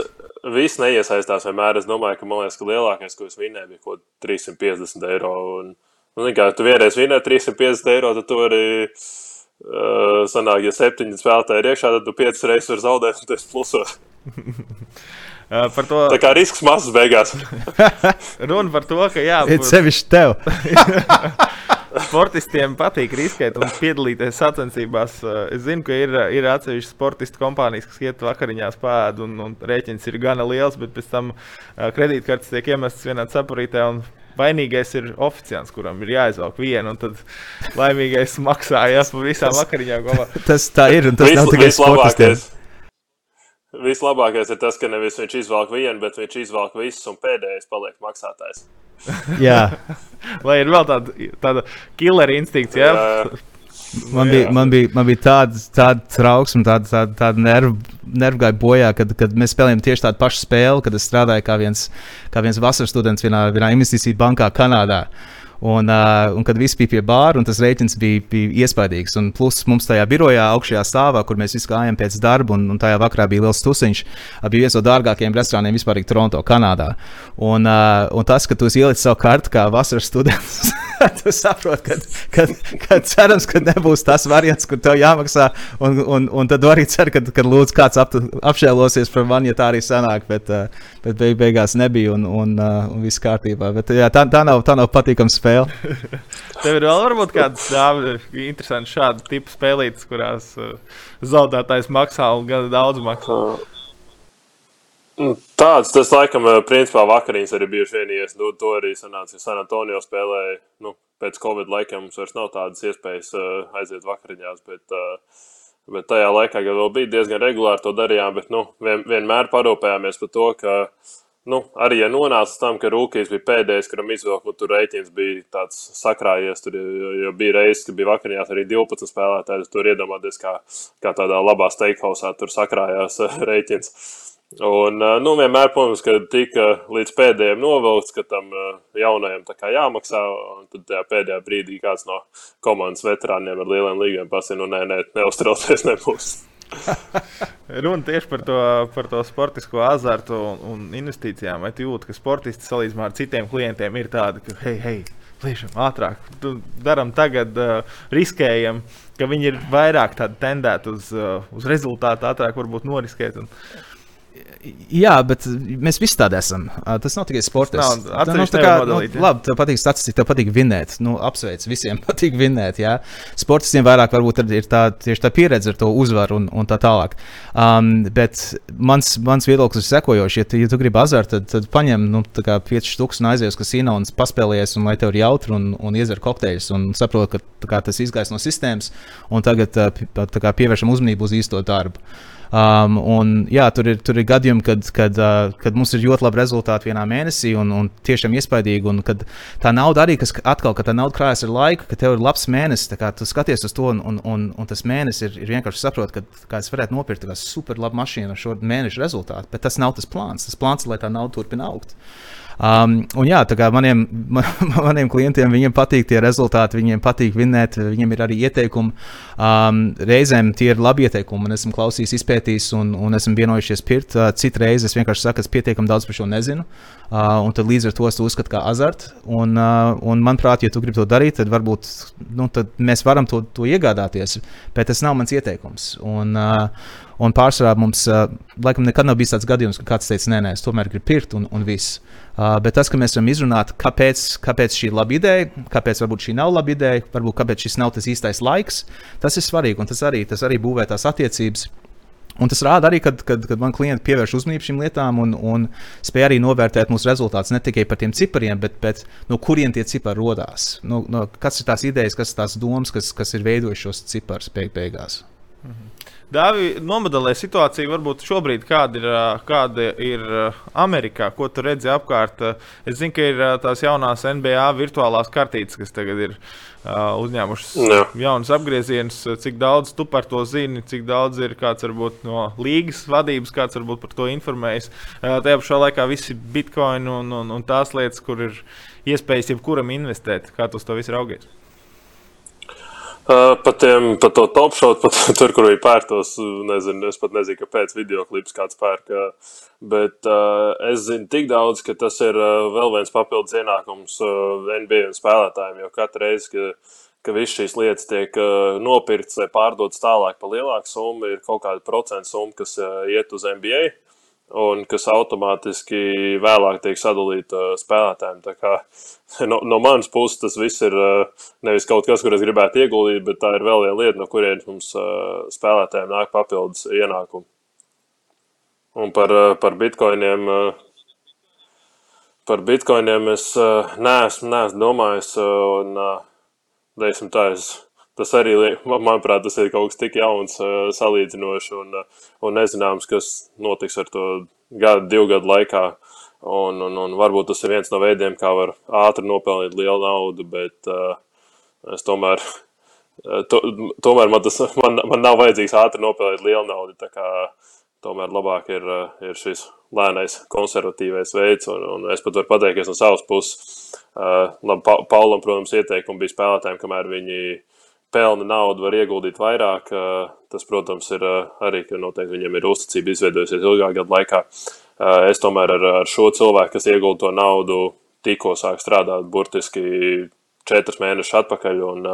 [SPEAKER 3] vis neiesaistās vienmēr. Es domāju, ka, liekas, ka lielākais, ko es vinēju, bija kaut 350 eiro. Un, nu, kā tu vienreiz vinēji 350 eiro, tad tu arī, uh, sanāk, ja septiņi spēlētāji ir iekšā, tad tu piecas reizes vari zaudēt, un tas plusos.
[SPEAKER 1] Uh, par to
[SPEAKER 3] Tā kā risks mazs beigās.
[SPEAKER 1] runa par to, ka jā,
[SPEAKER 2] Ir sevišķi tev.
[SPEAKER 1] sportistiem patīk riskēt un piedalīties sacensībās. Uh, Es zinu, ka ir, ir atsevišķas sportistu kompānijas, kas iet vakariņās pēd, un, un rēķins ir gana liels, bet pēc tam uh, kredītkartes tiek iemestas vienā saprītē. Vainīgais ir oficiāls, kuram ir jāizvelk viena, un tad laimīgais maksā jā, par visām vakariņām. kopā.
[SPEAKER 2] Tas tā ir, un tas
[SPEAKER 3] Vis-
[SPEAKER 2] nav tikai sportistiem.
[SPEAKER 3] vislabākais. Vislabākais ir tas, ka nevis viņš izvelk vienu, bet viņš izvelk visus, un pēdējais paliek maksātājs.
[SPEAKER 2] Jā,
[SPEAKER 1] Lai ir vēl tāda, tāda killer instinkts, jā.
[SPEAKER 3] Jā.
[SPEAKER 2] man bija, man bija, man bija tāda, tāda trauksme, tāda, tāda, tāda nervu, nervu gāja bojā, kad, kad mēs spēlējām tieši tādu pašu spēli, kad es strādāju kā viens, kā viens vasaras students vienā, vienā investīciju bankā Kanādā. Un, uh, un kad viss bija pie bāra, tas rēķins bija, bija iespaidīgs. Un plus mums tajā birojā, augšējā stāvā, kur mēs visi gājām pēc darba, un, un tajā vakarā bija liels tusiņš, bija viens no dārgākajiem restorāniem vispār Toronto, Kanādā. Un, uh, un tas, ka tu ielicis savu kartu kā vasaras students, tu saproti, ka, ka, ka cerams, ka nebūs tas variants, kur tev jāmaksā. Un, un, un tad arī cer, ka, ka lūdzu kāds ap, apšēlosies par mani, ja tā arī sanāk. Bet, bet beig, beigās nebija un, un, un viss kārtībā. Bet, jā, tā, tā, nav, tā nav patīkama spēle.
[SPEAKER 1] Tev ir vēl varbūt kādas tādas interesantas šāda tipa spēlītas, kurās uh, zaudētājs maksā un gan daudz maksā.
[SPEAKER 3] Nu, Tāds, tas laikam, eh, principā vakariņas arī bijuši vienies. Nu, to arī sanāca, ja San Antonio spēlēja. Nu, pēc Covid laikam mums vairs nav tādas iespējas uh, aiziet vakariņās, bet, uh, bet tajā laikā, kad vēl bija diezgan regulāri to darījām, bet nu, vien, vienmēr parūpējāmies par to, ka nu, arī ja nonāca tam, ka Rūkīs bija pēdējais, kuram izvilka, nu, tur rēķins bija tāds sakrājies, tur jo, jo bija reizes, ka bija vakariņās arī 12 spēlētāji, tur iedomāties, kā, kā tādā labā steakhousā tur sakrājās eh, rēķins. Un, eh, nu, vienmēr, protams, kad tika līdz pēdējiem novilkts, ka tam eh, jaunajam jāmaksā, un tad tajā pēdējā brīdī kāds no komandas veterāniem ar lieliem līgumiem pasaka, nu, nē, nē, neuztraucies, nebūs.
[SPEAKER 1] Runa tieši par to, par to sportisko azartu un, un investīcijām. Vai jūti, ka sportisti salīdzinājumā ar citiem klientiem ir tādi, ka, hei, hei, pliešam, ātrāk, darām tagad, uh, riskējam, ka viņi ir vairāk tendēti uz, uh, uz rezultātu, ātrāk varbūt noriskēt. Un,
[SPEAKER 2] Jā, bet mēs visi tādi esam. Uh, Tas nav tikai sports.
[SPEAKER 1] Nav,
[SPEAKER 2] Tā
[SPEAKER 1] atsevišķi
[SPEAKER 2] tā
[SPEAKER 1] nevar
[SPEAKER 2] kā, nu, labi, tev patīk statistika, tev patīk vinēt. Nu, apsveic, visiem patīk vinēt. Jā. Sportistiem vairāk varbūt ir- tā, tieši tā pieredze ar to uzvaru un, un tā tālāk. Um, bet mans, mans viedoklis ir sekojošs. Ja tu, ja tu gribi azartu, tad, tad paņem nu, 5 stūkus un aizies uz kasino un paspēlējies, un lai tev ir jautri un, un iedzer kokteļus. Un saproti, ka tā kā, tas izgājis no sistēmas, un tagad uh, tā kā, pievēršam uzmanību uz īsto darbu. Um, un, jā, tur ir, tur ir gadījumi, kad, kad, uh, kad mums ir ļoti labi rezultāti vienā mēnesī, un, un tiešām iespaidīgi. Un kad tā nauda arī, kas atkal, ka tā nauda krājas ar laiku, ka tev ir labs mēnesis, kā tu skaties uz to, un, un, un, un tas mēnesis ir, ir vienkārši saprot, ka kā es varētu nopirkt tā kā super labu mašīnu ar šo mēnešu rezultātu. Bet tas nav tas plāns. Tas plāns ir, lai tā nauda turpina augt. Um, un jā, tā kā maniem, man, maniem klientiem patīk tie rezultāti, viņiem patīk vinēt, viņiem ir arī ieteikumi. Um, reizēm tie ir labi ieteikumi, un esmu klausījis, izpētījis, un, un esmu vienojušies pirkt. Uh, Citreiz es vienkārši saku, es pietiekami daudz par šo nezinu. Uh, un līdz ar to es to uzskatu par azartu. Un, uh, un, manuprāt, ja tu gribi to darīt, tad varbūt nu, tad mēs varam to, to iegādāties. Bet tas nav mans ieteikums. Un, uh, un pārsvarā mums, uh, laikam, nekad nav bijis tāds gadījums, ka kāds teica, nē, nē, es tomēr gribu pirkt un, un viss. Uh, bet tas, ka mēs varam izrunāt, kāpēc, kāpēc šī ir laba ideja, kāpēc varbūt šī nav laba ideja, varbūt kāpēc šis nav tas īstais laiks, tas ir svarīgi. Un tas arī, tas arī būvē tās attiecības. Un tas rāda arī, kad, kad, kad man klienti pievērš uzmanību šīm lietām un, un spēj arī novērtēt mūsu rezultātus ne tikai par tiem cipariem, bet, bet no kuriem tie cipari radās. No, no, kas ir tās idejas, kas ir tās domas, kas, kas ir veidojušas šos ciparus beig beigās.
[SPEAKER 1] Dāvi, nomodelē situāciju, varbūt šobrīd kāda ir, kāda ir Amerikā, ko tu redzi apkārt. Es zinu, ka ir tās jaunās NBA virtuālās kartītes, kas tagad ir uzņēmušas
[SPEAKER 3] Jā.
[SPEAKER 1] jaunas apgriezienus. Cik daudz tu par to zini, cik daudz ir kāds varbūt no līgas vadības, kāds varbūt par to informējis. Tajā pašā laikā visi bitkoini un, un, un tās lietas, kur ir iespējas jebkuram investēt. Kā tu uz to visu raugies?
[SPEAKER 3] Uh, tiem, pat to top shot, pat tur, kur viņi pērtos, nezinu, es pat nezinu, kāpēc video klips kāds pērk. Bet uh, es zinu tik daudz, ka tas ir uh, vēl viens papildus ienākums uh, NBA spēlētājiem. Jo katru reizi, ka, ka visas šīs lietas tiek uh, nopirktas vai pārdotas tālāk par lielāku summu, ir kaut kāda procentu summa, kas uh, iet uz NBA un kas automātiski vēlāk tiek sadalīta uh, spēlētājiem. Tā kā no, no manas puses tas viss ir uh, nevis kaut kas, kur es gribētu ieguldīt, bet tā ir vēl viena lieta, no kurienes mums uh, spēlētājiem nāk papildus ienākumi. Un par, par bitkoiniem. Par bitkoiniem es neesmu, neesmu domājis, un, teiksim, tā es tas arī, manuprāt, tas ir kaut kas tik jauns, salīdzinoši un, un nezināms, kas notiks ar to gadu, divu gadu laikā. Un, un, un varbūt tas ir viens no veidiem, kā var ātri nopelnīt lielu naudu, bet uh, es tomēr, to, tomēr man, tas, man, man nav vajadzīgs ātri nopelnīt lielu naudu. Tomēr labāk ir, ir šis lēnais, konservatīvais veids, un, un es pat varu pateikties no savas puses. Uh, labi, pa, Paulam, protams, ieteikumi bija spēlētājiem, kamēr viņi uh, pelna naudu, var ieguldīt vairāk. Tas, protams, ir arī, ka noteikti viņam ir uzticība izveidojusies ilgāk gadu laikā. Es tomēr ar, ar šo cilvēku, kas iegulda to naudu, tikko sāk strādāt burtiski četrus mēnešus atpakaļ. Un,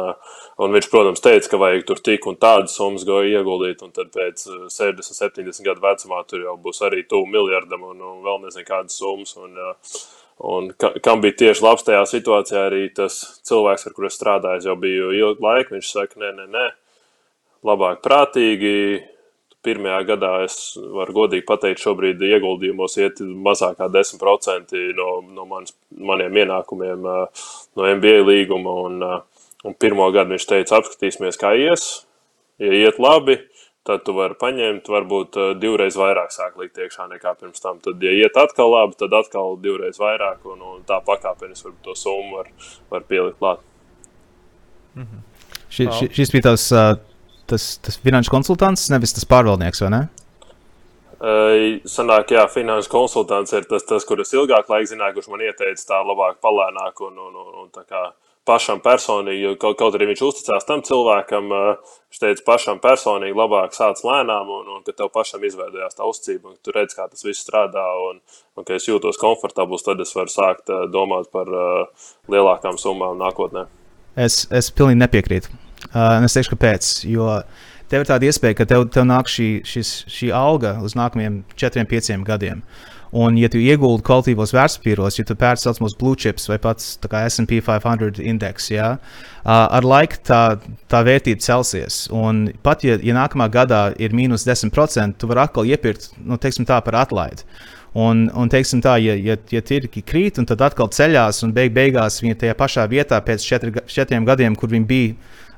[SPEAKER 3] un viņš, protams, teica, ka vajag tur tik un tādas summas ieguldīt, un tad pēc 60, 70 gadu vecumā tur jau būs arī tuvu miljardam un, un vēl nezinu kādas summas. Un, uh, Un ka, kam bija tieši labs tajā situācijā, arī tas cilvēks, ar kuru es strādāju, jau biju ilgu laiku. Viņš saka, nē, nē, nē, labāk prātīgi. Pirmajā gadā es varu godīgi pateikt, šobrīd ieguldījumos iet mazāk kā 10% no, no manis, maniem ienākumiem no MBA līguma. Un, un pirmo gadu viņš teica, apskatīsimies, kā ies. Ja iet labi, tad tu vari paņemt, varbūt uh, divreiz vairāk sāk likt iekšā nekā pirms tam. Tad, ja iet atkal labi, tad atkal divreiz vairāk, un, un tā pakāpeniski varbūt to summu var, var pielikt klāt.
[SPEAKER 2] Mm -hmm. Ši, ši, šis bija tas, uh, tas, tas finanšu konsultants, nevis tas pārvaldnieks, vai ne?
[SPEAKER 3] Uh, sanāk, jā, finanšu konsultants ir tas, tas kurš ilgāk laika zināja, kurš man ieteica tā labāk, palēnāk un, un, un, un tā kā pašam personīgi, kaut, kaut arī viņš uzticās tam cilvēkam, viņš teica, pašam personīgi labāk sāc lēnām, un, un ka tev pašam izveidojās tā uzticība, un tu redz, kā tas viss strādā, un, un ka es jūtos komfortabls, tad es varu sākt domāt par uh, lielākām summām nākotnē.
[SPEAKER 2] Es, es pilnīgi nepiekrītu. Uh, es teikšu, kāpēc. Jo tev ir tāda iespēja, ka tev, tev nāk šī, šis, šī alga uz nākamajiem četriem, pieciem gadiem. Un, ja tu ieguldi kvalitīvos vērtspapīros, ja tu pērci tā saucamos blue chips vai pats SP 500 indeks, ja, ar laiku tā, tā vērtība celsies. Un pat ja, ja nākamā gadā ir mīnus 10%, tu vari atkal iepirkt nu, tā, par atlaidi. Un, un teiksim tā, ja, ja, ja tirgi krīt, tad atkal ceļās, un beig, beigās viņi tajā pašā vietā pēc četri, četriem gadiem, kur viņi bija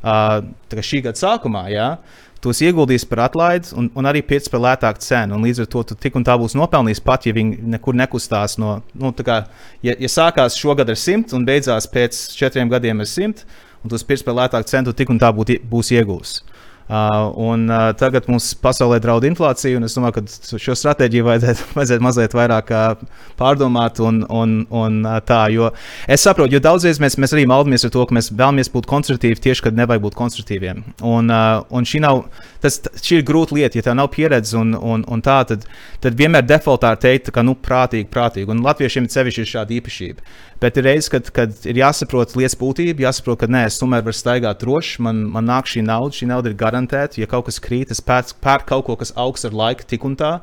[SPEAKER 2] uh, šī gada sākumā, uh, tos ieguldīs par atlaidi un, un arī pirks par lētāku cenu. Līdz ar to tu tik un tā būs nopelnījis pat, ja viņi nekur nekustās no. Nu, kā, ja, ja sākās šogad ar 100 un beidzās pēc četriem gadiem ar 100, un tu pirks par lētāku cenu, tik un tā būt, būs iegūs. Uh, un, uh, tagad mums pasaulē draud inflācija, un es domāju, ka šo stratēģiju vajadzētu, vajadzētu mazliet vairāk uh, pārdomāt. Un, un, un, uh, tā, jo es saprotu, jo daudzreiz mēs, mēs arī maldamies ar to, ka mēs vēlamies būt konstruktīvi tieši, kad nevajag būt konstruktīviem. Un, uh, un šī, nav, tas, šī ir grūta lieta, ja tev nav pieredzes, un, un, un tā, tad, tad vienmēr defaultā teikt, ka nu, prātīgi, prātīgi. Un latviešiem ir sevišķi šāda īpašība. Bet ir reizes, kad, kad ir jāsaprot lietas būtība, jāsaprot, ka nē, es tomēr varu staigāt droši, man, man nāk šī nauda, šī nauda ir garantēta. Ja kaut kas krīt, es pērku pēr kaut ko, kas augsts ar laiku, tik un tā.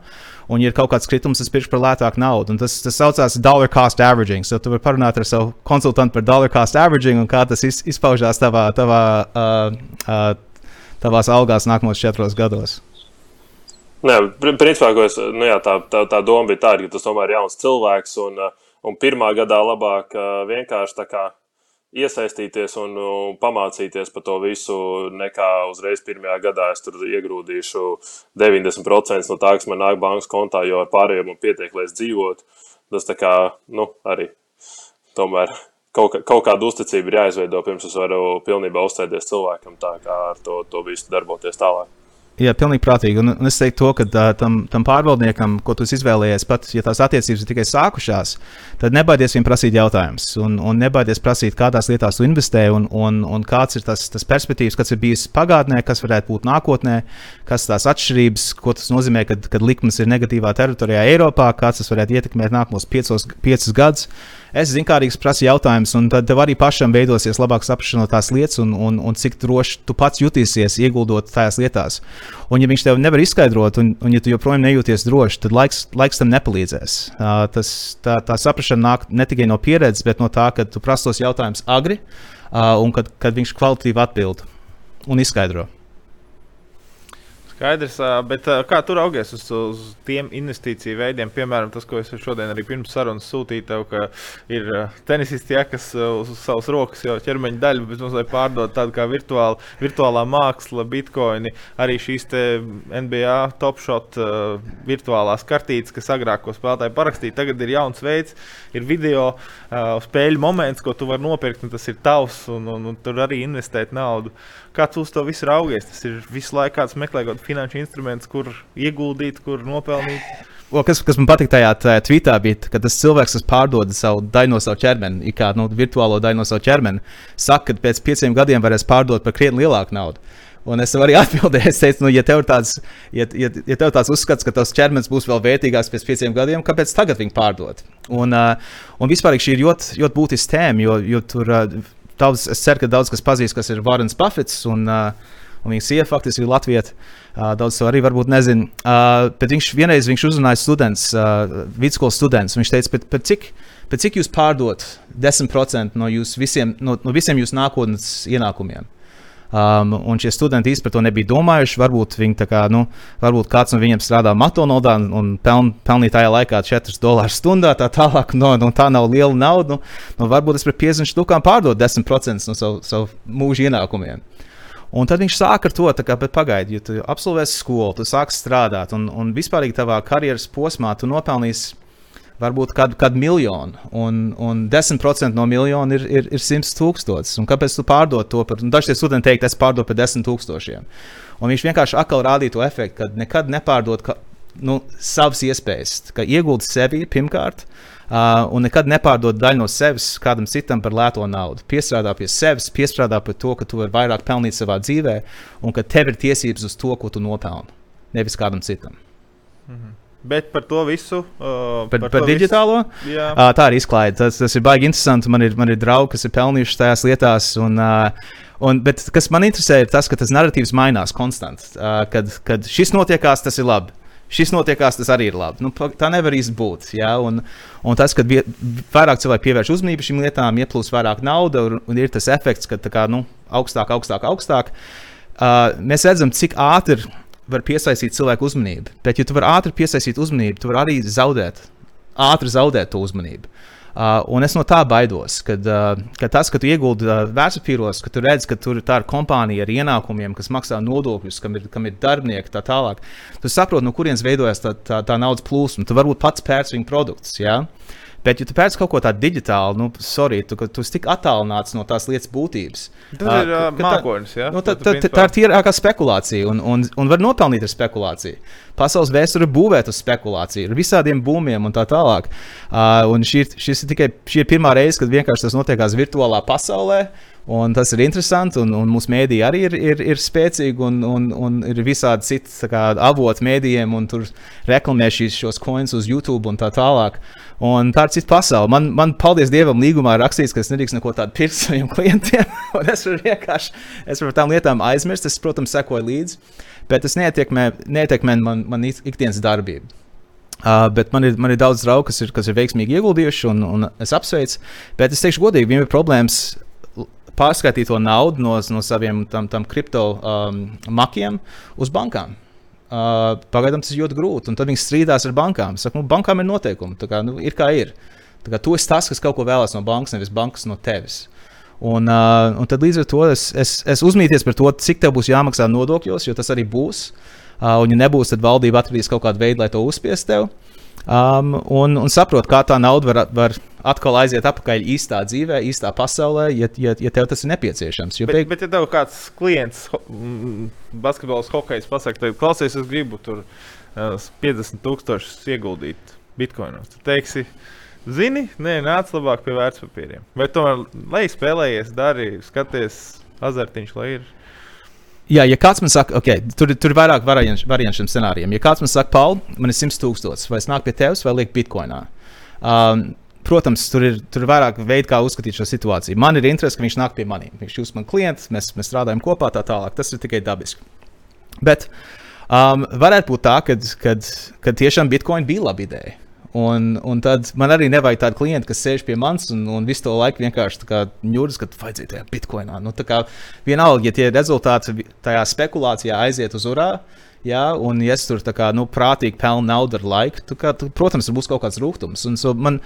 [SPEAKER 2] Un, ja ir kaut kāds kritums, es pirkšu par lētāku naudu. Un tas, tas saucās dollar cost averaging. So, tu vari parunāt ar savu konsultantu par dollar cost averaging un kā tas iz, izpaužās tavā, tavā, uh, uh, tavās algās nākamos četros gados.
[SPEAKER 3] Nē, principā, es, nu jā, tā, tā, tā doma bija tāda, ka tas tomēr ir jauns cilvēks. Un, uh, Un pirmā gadā labāk vienkārši iesaistīties un, pamācīties par to visu, nekā uzreiz pirmajā gadā es tur iegrūdīšu 90% no tā, kas man nāk bankas kontā, jo ar pārējiem man pietiek, lai es dzīvotu. Tas tā kā, nu, arī tomēr kaut, kaut kāda uzticība ir jāizveido, pirms es varu pilnībā uzticēties cilvēkam, tā kā ar to, to visu darboties tālāk.
[SPEAKER 2] Jā, pilnīgi prātīgi. Un, un es teiktu, to, ka uh, tam, tam pārvaldniekam, ko tu izvēlējies, pat ja tās attiecības ir tikai sākušās, tad nebaidies viņam prasīt jautājumus. Un, un nebaidies prasīt, kādās lietās tu investē, un, un, un kāds ir tas, tas perspektīvas, kas ir bijis pagātnē, kas varētu būt nākotnē, kas tās atšķirības, ko tas nozīmē, kad, kad likmes ir negatīvā teritorijā Eiropā, kāds tas varētu ietekmēt nākamos piecos, piecus gadus. Es zinu, kā arī prasu jautājumus, un tad tev arī pašam veidosies labāk saprašana no tās lietas, un, un, un cik droši tu pats jutīsies ieguldot tajās lietās. Un, ja viņš tev nevar izskaidrot, un, un ja tu joprojām nejūties droši, tad laiks, laiks tam nepalīdzēs. Uh, tas, tā, tā saprašana nāk ne tikai no pieredzes, bet no tā, ka tu prastos jautājumus agri, uh, un kad, kad viņš kvalitīvi atbild un izskaidro.
[SPEAKER 1] Skaidrs, bet kā tur augies uz, uz tiem investīciju veidiem? Piemēram, tas, ko es šodien arī pirms sarunas sūtīju, tev, ka ir tenisisti, ja, kas uz savas rokas jau ķermeņa daļu, bet mums vajag pārdot tādu kā virtuāla, virtuālā māksla, bitkoini, arī šīs NBA top shot uh, virtuālās kartītes, kas agrāk ko spēlētāji parakstīja. Tagad ir jauns veids, ir video uh, spēļu moments, ko tu vari nopirkt, un tas ir tavs, un, un, un tur arī investēt naudu. Kā tu uz to visu raugies? Tas ir visu laiku kāds meklē kaut kādu finanšu instrumentu, kur ieguldīt, kur nopelnīt.
[SPEAKER 2] O, kas, kas man patīk tajā, tajā tweetā, bija, ka tas cilvēks, kas pārdod savu savu ķermeni, kā nu, virtuālo savu ķermeni, saka, ka pēc pieciem gadiem varēs pārdot par krietni lielāku naudu. Un es arī atbildēju, es teicu, nu, ja tev ir tāds, ja, ja, ja tev tāds uzskats, ka tavs ķermenis būs vēl vērtīgāks pēc pieciem gadiem, kāpēc tagad viņu pārdot? Un, uh, un vispār šī ir ļoti, ļoti būtiska tēma, jo, jo tur. Uh, daudz, es ceru, ka daudz kas pazīst, kas ir Varens Buffets. Un, uh, un viņa sieva faktiski ir Latvija. Uh, daudz to arī varbūt nezina. Uh, bet viņš vienreiz viņš uzrunāja students, vidusskolas students. Viņš teica, pēc, pēc cik, pēc cik jūs pārdot 10% no, jūs visiem, no, no visiem jūsu nākotnes ienākumiem? Um, un šie studenti īstenībā par to nebija domājuši. Varbūt, kā, nu, varbūt kāds no viņiem strādā McDonald's un, un peln, pelnīja tajā laikā 4 dolārus stundā. Tā tālāk, no, no tā nav liela nauda. Nu, nu, varbūt es par 50 stūkām pārdodu 10% no savu, savu mūža ienākumiem. Un tad viņš sāk ar to, ka, pagaidi, ja tu absolvēsi skolu, tu sāksi strādāt, un, un vispār tavā karjeras posmā tu nopelnīsi varbūt kādu, kādu miljonu, un, un 10% no miljona ir, ir, ir 100 tūkstoši. Kāpēc tu pārdod to par, dažiem studentiem teikt, es pārdodu par 10 tūkstošiem. Un viņš vienkārši atkal rādīja to efektu, ka nekad nepārdod ka, nu, savas iespējas, ka ieguldi sevi pirmkārt. Uh, un nekad nepārdod daļu no sevis kādam citam par lēto naudu. Piestrādā pie sevis, piestrādā pie to, ka tu vari vairāk pelnīt savā dzīvē, un ka tev ir tiesības uz to, ko tu nopelni, nevis kādam citam.
[SPEAKER 1] Mhm. Bet par to visu. Uh,
[SPEAKER 2] par, par, par digitālo?
[SPEAKER 1] Visu,
[SPEAKER 2] uh, tā ir izklaide. Tas, tas ir baigi interesanti. Man ir, man ir draugi, kas ir pelnījuši tajās lietās. Un, uh, un, bet kas man interesē, ir tas, ka tas narratīvs mainās konstanti. Uh, kad, kad šis notiekās, tas ir labi. Šis notiekās, tas arī ir labi. Nu, tā nevar īsti būt. Ja? Un, un tas, ka vairāk cilvēki pievērš uzmanību šīm lietām, ieplūst vairāk naudas, un, un ir tas efekts, ka kā, nu, augstāk, augstāk, augstāk. Uh, mēs redzam, cik ātri var piesaistīt cilvēku uzmanību. Bet, ja tu vari ātri piesaistīt uzmanību, tu vari arī zaudēt, ātri zaudēt to uzmanību. Uh, un es no tā baidos, kad, uh, ka tas, ka tu ieguldi uh, vērtspapīros, ka tu redz, ka tur ir tāda kompānija ar ienākumiem, kas maksā nodokļus, kam ir, kam ir darbinieki, tā tālāk. Tu saproti, no kurienes veidojas tā, tā, tā naudas plūsma. Tu varbūt pats pērc viņu produktus. Ja? Uh, Bet, ja tu pēc kaut ko tādu digitālu, nu, sorry, tu, tu esi tik attālināts no tās lietas būtības.
[SPEAKER 1] Tas uh, ir uh, mākslinieks. Ja?
[SPEAKER 2] Nu, tā, tā, tā, tā ir tīrākā spekulācija, un, un, un var nopelnīt ar spekulāciju. Pasaules vēsture ir būvēta uz spekulāciju, ar visādiem būmiem un tā tālāk. Uh, un šī, šis ir tikai šī ir pirmā reize, kad vienkārši tas notiekās virtuālā pasaulē. Uh, Un tas ir interesanti, un, un mūsu mēdīja arī ir, ir, ir spēcīga, un, un, un ir visādi citi avoti mēdījiem, un tur reklamē šīs, šos coins uz YouTube un tā tālāk. Un tā ir cita pasaule. Man, man, paldies Dievam, līgumā ir rakstīts, ka es nedrīkst neko tādu pirkt saviem klientiem. es varu vienkārši es varu tām lietām aizmirst. Es, protams, sekoju līdzi, bet tas neietekmē, neietekmē man, man ikdienas darbību. Uh, bet man ir, man ir daudz draugu, kas ir, kas ir veiksmīgi ieguldījuši, un, un es apsveicu. Bet es teikšu, godīgi, viņiem ir problēmas pārskaitīt to naudu no, no saviem tam, tam kripto um, makiem uz bankām. Uh, pagaidām tas ir ļoti grūti, un tad viņi strīdās ar bankām. Saka, nu, bankām ir noteikumi, kā, nu, ir kā ir. Tā kā tu esi tas, kas kaut ko vēlas no bankas, nevis bankas no tevis. Un, uh, un tad līdz ar to es, es, es uzmīties par to, cik tev būs jāmaksā nodokļos, jo tas arī būs. Uh, un, ja nebūs, tad valdība atradīs kaut kādu veidu, lai to uzspiestu tev. um, un, un saprot, kā tā nauda var, var atkal aiziet atpakaļ īstā dzīvē, īstā pasaulē, ja, ja, ja tev tas ir nepieciešams.
[SPEAKER 1] Jo, bet, beig... bet, ja tev kāds klients, ho basketbols, hokejs pasakā, tad klausies, es gribu tur uh, 50,000 ieguldīt bitkoinos, tad teiksi, zini, nē, nāc labāk pie vērtspapīriem. Vai tomēr, lai spēlējies, dari, skaties, azartiņš, lai ir.
[SPEAKER 2] Jā, ja kāds man saka, ok, tur, tur ir vairāk variantu šim scenārijam. Ja kāds man saka, Paul, man ir 100 tūkstoši, vai es nāku pie tevis, vai liek bitkoinā. Um, protams, tur ir, tur ir vairāk veidu, kā uzskatīt šo situāciju. Man ir interese, ka viņš nāk pie maniem. Viņš ir mans klients, mēs, mēs strādājam kopā, tā tālāk. Tas ir tikai dabiski. Bet um, varētu būt tā, ka tiešām Bitcoin bija laba ideja. Un, un tad man arī nevajag tādu klientu, kas sēž pie manis un, un visu to laiku vienkārši ņūras, ka vajadzēja tajā bitkoinā. Nu, kā, vienalga, ja tie rezultāti tajā spekulācijā aiziet uz urā, ja, un ja es tur kā, nu, prātīgi pelnu naudu ar laiku, tu, protams, būs kaut kāds rūkums. So, man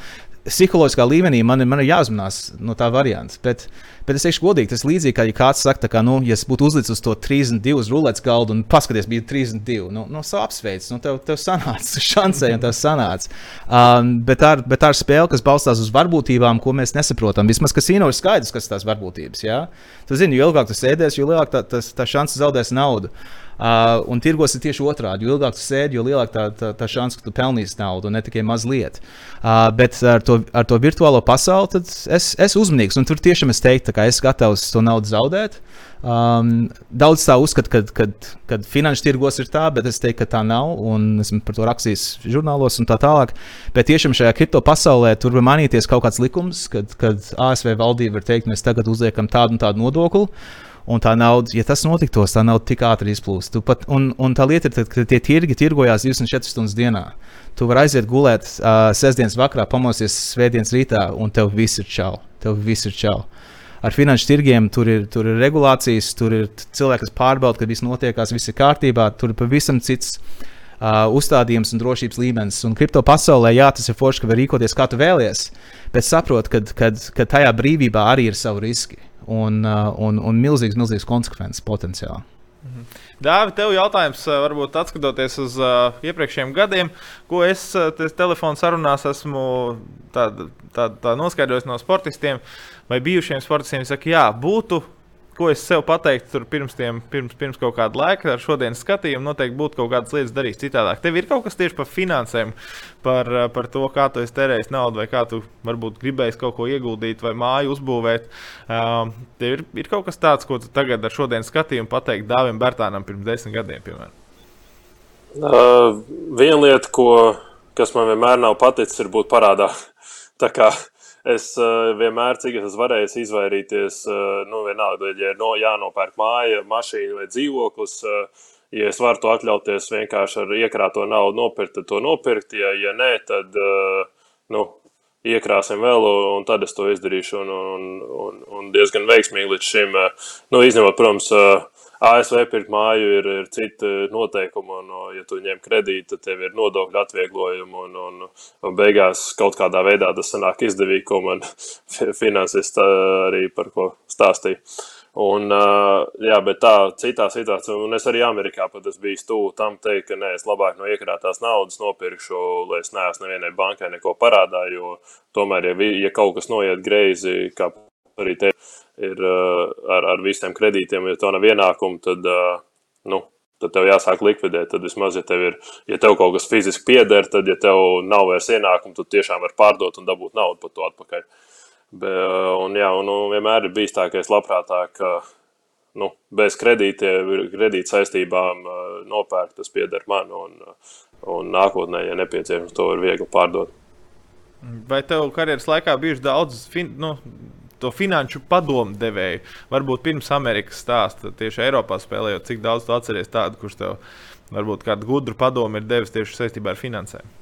[SPEAKER 2] psiholoģiskā līmenī man, man ir jāuzmanās no tā varianta. Bet, bet es teikšu, godīgi, tas ir līdzīgi, kā ja kāds saka, ka, nu, ja es būtu uzlicis uz to 32 ruletes galdu un paskaties, bija 32, nu, nu apsveic, nu, tev, tev sanāca, šancēji, un tev sanāca. Um, bet, tā, bet tā ir spēle, kas balstās uz varbūtībām, ko mēs nesaprotam. Vismaz kasīno ir skaidrs, kas ir tās varbūtības. Ja? Tu zini, jo ilgāk tu sēdēsi, jo lielāka tā, tā, tā šance zaudēs naudu. Uh, un tirgos ir tieši otrādi. Jo ilgāk tu sēdi, jo lielāka tā, tā, tā šance, ka tu pelnīsi naudu, un ne tikai mazliet. Uh, bet ar to, ar to virtuālo pasauli es esmu uzmanīgs. Tur tiešām es teiktu, ka es gatavs to naudu zaudēt. Um, daudz tā uzskata, ka, kad, kad finanšu tirgos ir tā, bet es teiktu, ka tā nav. Esmu par to rakstījis žurnālos un tā tālāk. Bet tiešām šajā kripto pasaulē tur var mainīties kaut kāds likums, kad, kad ASV valdība var teikt, mēs tagad uzliekam tādu un tādu nodokli. Un tā nauda, ja tas notiktos, tā nauda tik ātri izplūst. Pat, un, un tā lieta ir, ka tie tirgi tirgojās 24 stundas dienā. Tu vari aiziet gulēt uh, sestdienas vakarā, pamosties svētdienas rītā, un tev viss ir čau. Tev viss ir čau. Ar finanšu tirgiem tur ir, tur ir regulācijas, tur ir cilvēki, kas pārbauda, ka viss notiekās, viss ir kārtībā. Tur ir pavisam cits uh, uzstādījums un drošības līmenis. Un kripto pasaulē, jā, tas ir forši, ka var rīkoties kā tu vēlies, bet saprot, ka tajā brīvībā arī ir savi riski un, uh, un, un milzīgs, milzīgs konsekvences potenciāls.
[SPEAKER 1] Mhm. Dāvi, tev jautājums, uh, varbūt atskatoties uz uh, iepriekšējiem gadiem, ko es uh, telefonu sarunās esmu tā, tā, tā noskaidrojis no sportistiem vai bijušiem sportistiem. Saka, jā, būtu ko es sev pateiktu pirms, tiem, pirms, pirms kaut kāda laika, ar šodienas skatījumu, noteikti būtu kaut kādas lietas darīt citādāk. Tev ir kaut kas tieši par finansēm, par, par to, kā tu tērēsi naudu, vai kā tu varbūt gribēji kaut ko ieguldīt, vai māju uzbūvēt. Um, tev ir, ir kaut kas tāds, ko tu tagad ar šodienas skatījumu pateikt Dāvim Bērtānam pirms desmit gadiem, piemēram.
[SPEAKER 3] Uh, viena lieta, ko, kas man vienmēr nav paticis, ir būt parādā. Tā kā es uh, vienmēr, cik es varēju izvairīties, uh, nu, vienalga, ja ir no, jānopērk māja, mašīna vai dzīvoklis. Uh, ja es varu to atļauties vienkārši ar iekrāto naudu nopirkt, tad to nopirkt. Ja, ja nē, tad nu, iekrāsim vēl, un tad es to izdarīšu. Un, un, un, un diezgan veiksmīgi līdz šim, nu, izņemot, protams, ASV pirkt māju ir, ir citi noteikumi, un, ja tu ņem kredītu, tad tev ir nodokļu atvieglojumi, un, un, un beigās kaut kādā veidā tas sanāk izdevīgi, ko man finansists arī par ko stāstīja. Un, jā, bet tā citā situācijā, un es arī Amerikā pat es biju stūlu tam teikt, ka nē, es labāk no iekrātās naudas nopirkšu, lai es neesmu nevienai bankai neko parādā, jo tomēr, ja, ja kaut kas noiet greizi, kā arī te ir uh, ar, ar visiem kredītiem, ja tev nav ienākumu, tad, uh, nu, tad tev jāsāk likvidēt. Tad vismaz, ja tev, ir, ja tev kaut kas fiziski pieder, tad, ja tev nav vairs ienākumu, tad tiešām var pārdot un dabūt naudu par to atpakaļ. Be, uh, un, jā, un, un vienmēr ir bijis tā, ka es labprātāk nu, bez kredītiem, kredīt saistībām nopērkt, tas pieder man. Un, un nākotnē, ja nepieciešams, to var viegli pārdot.
[SPEAKER 1] Vai tev karjeras laikā bijuši daudz fin, nu, to finanšu padomu devēju. Varbūt pirms Amerikas stāsta tieši Eiropā spēlējot, cik daudz tu atceries tādu, kurš tev varbūt kādu gudru padomu ir devis tieši saistībā ar finansēm.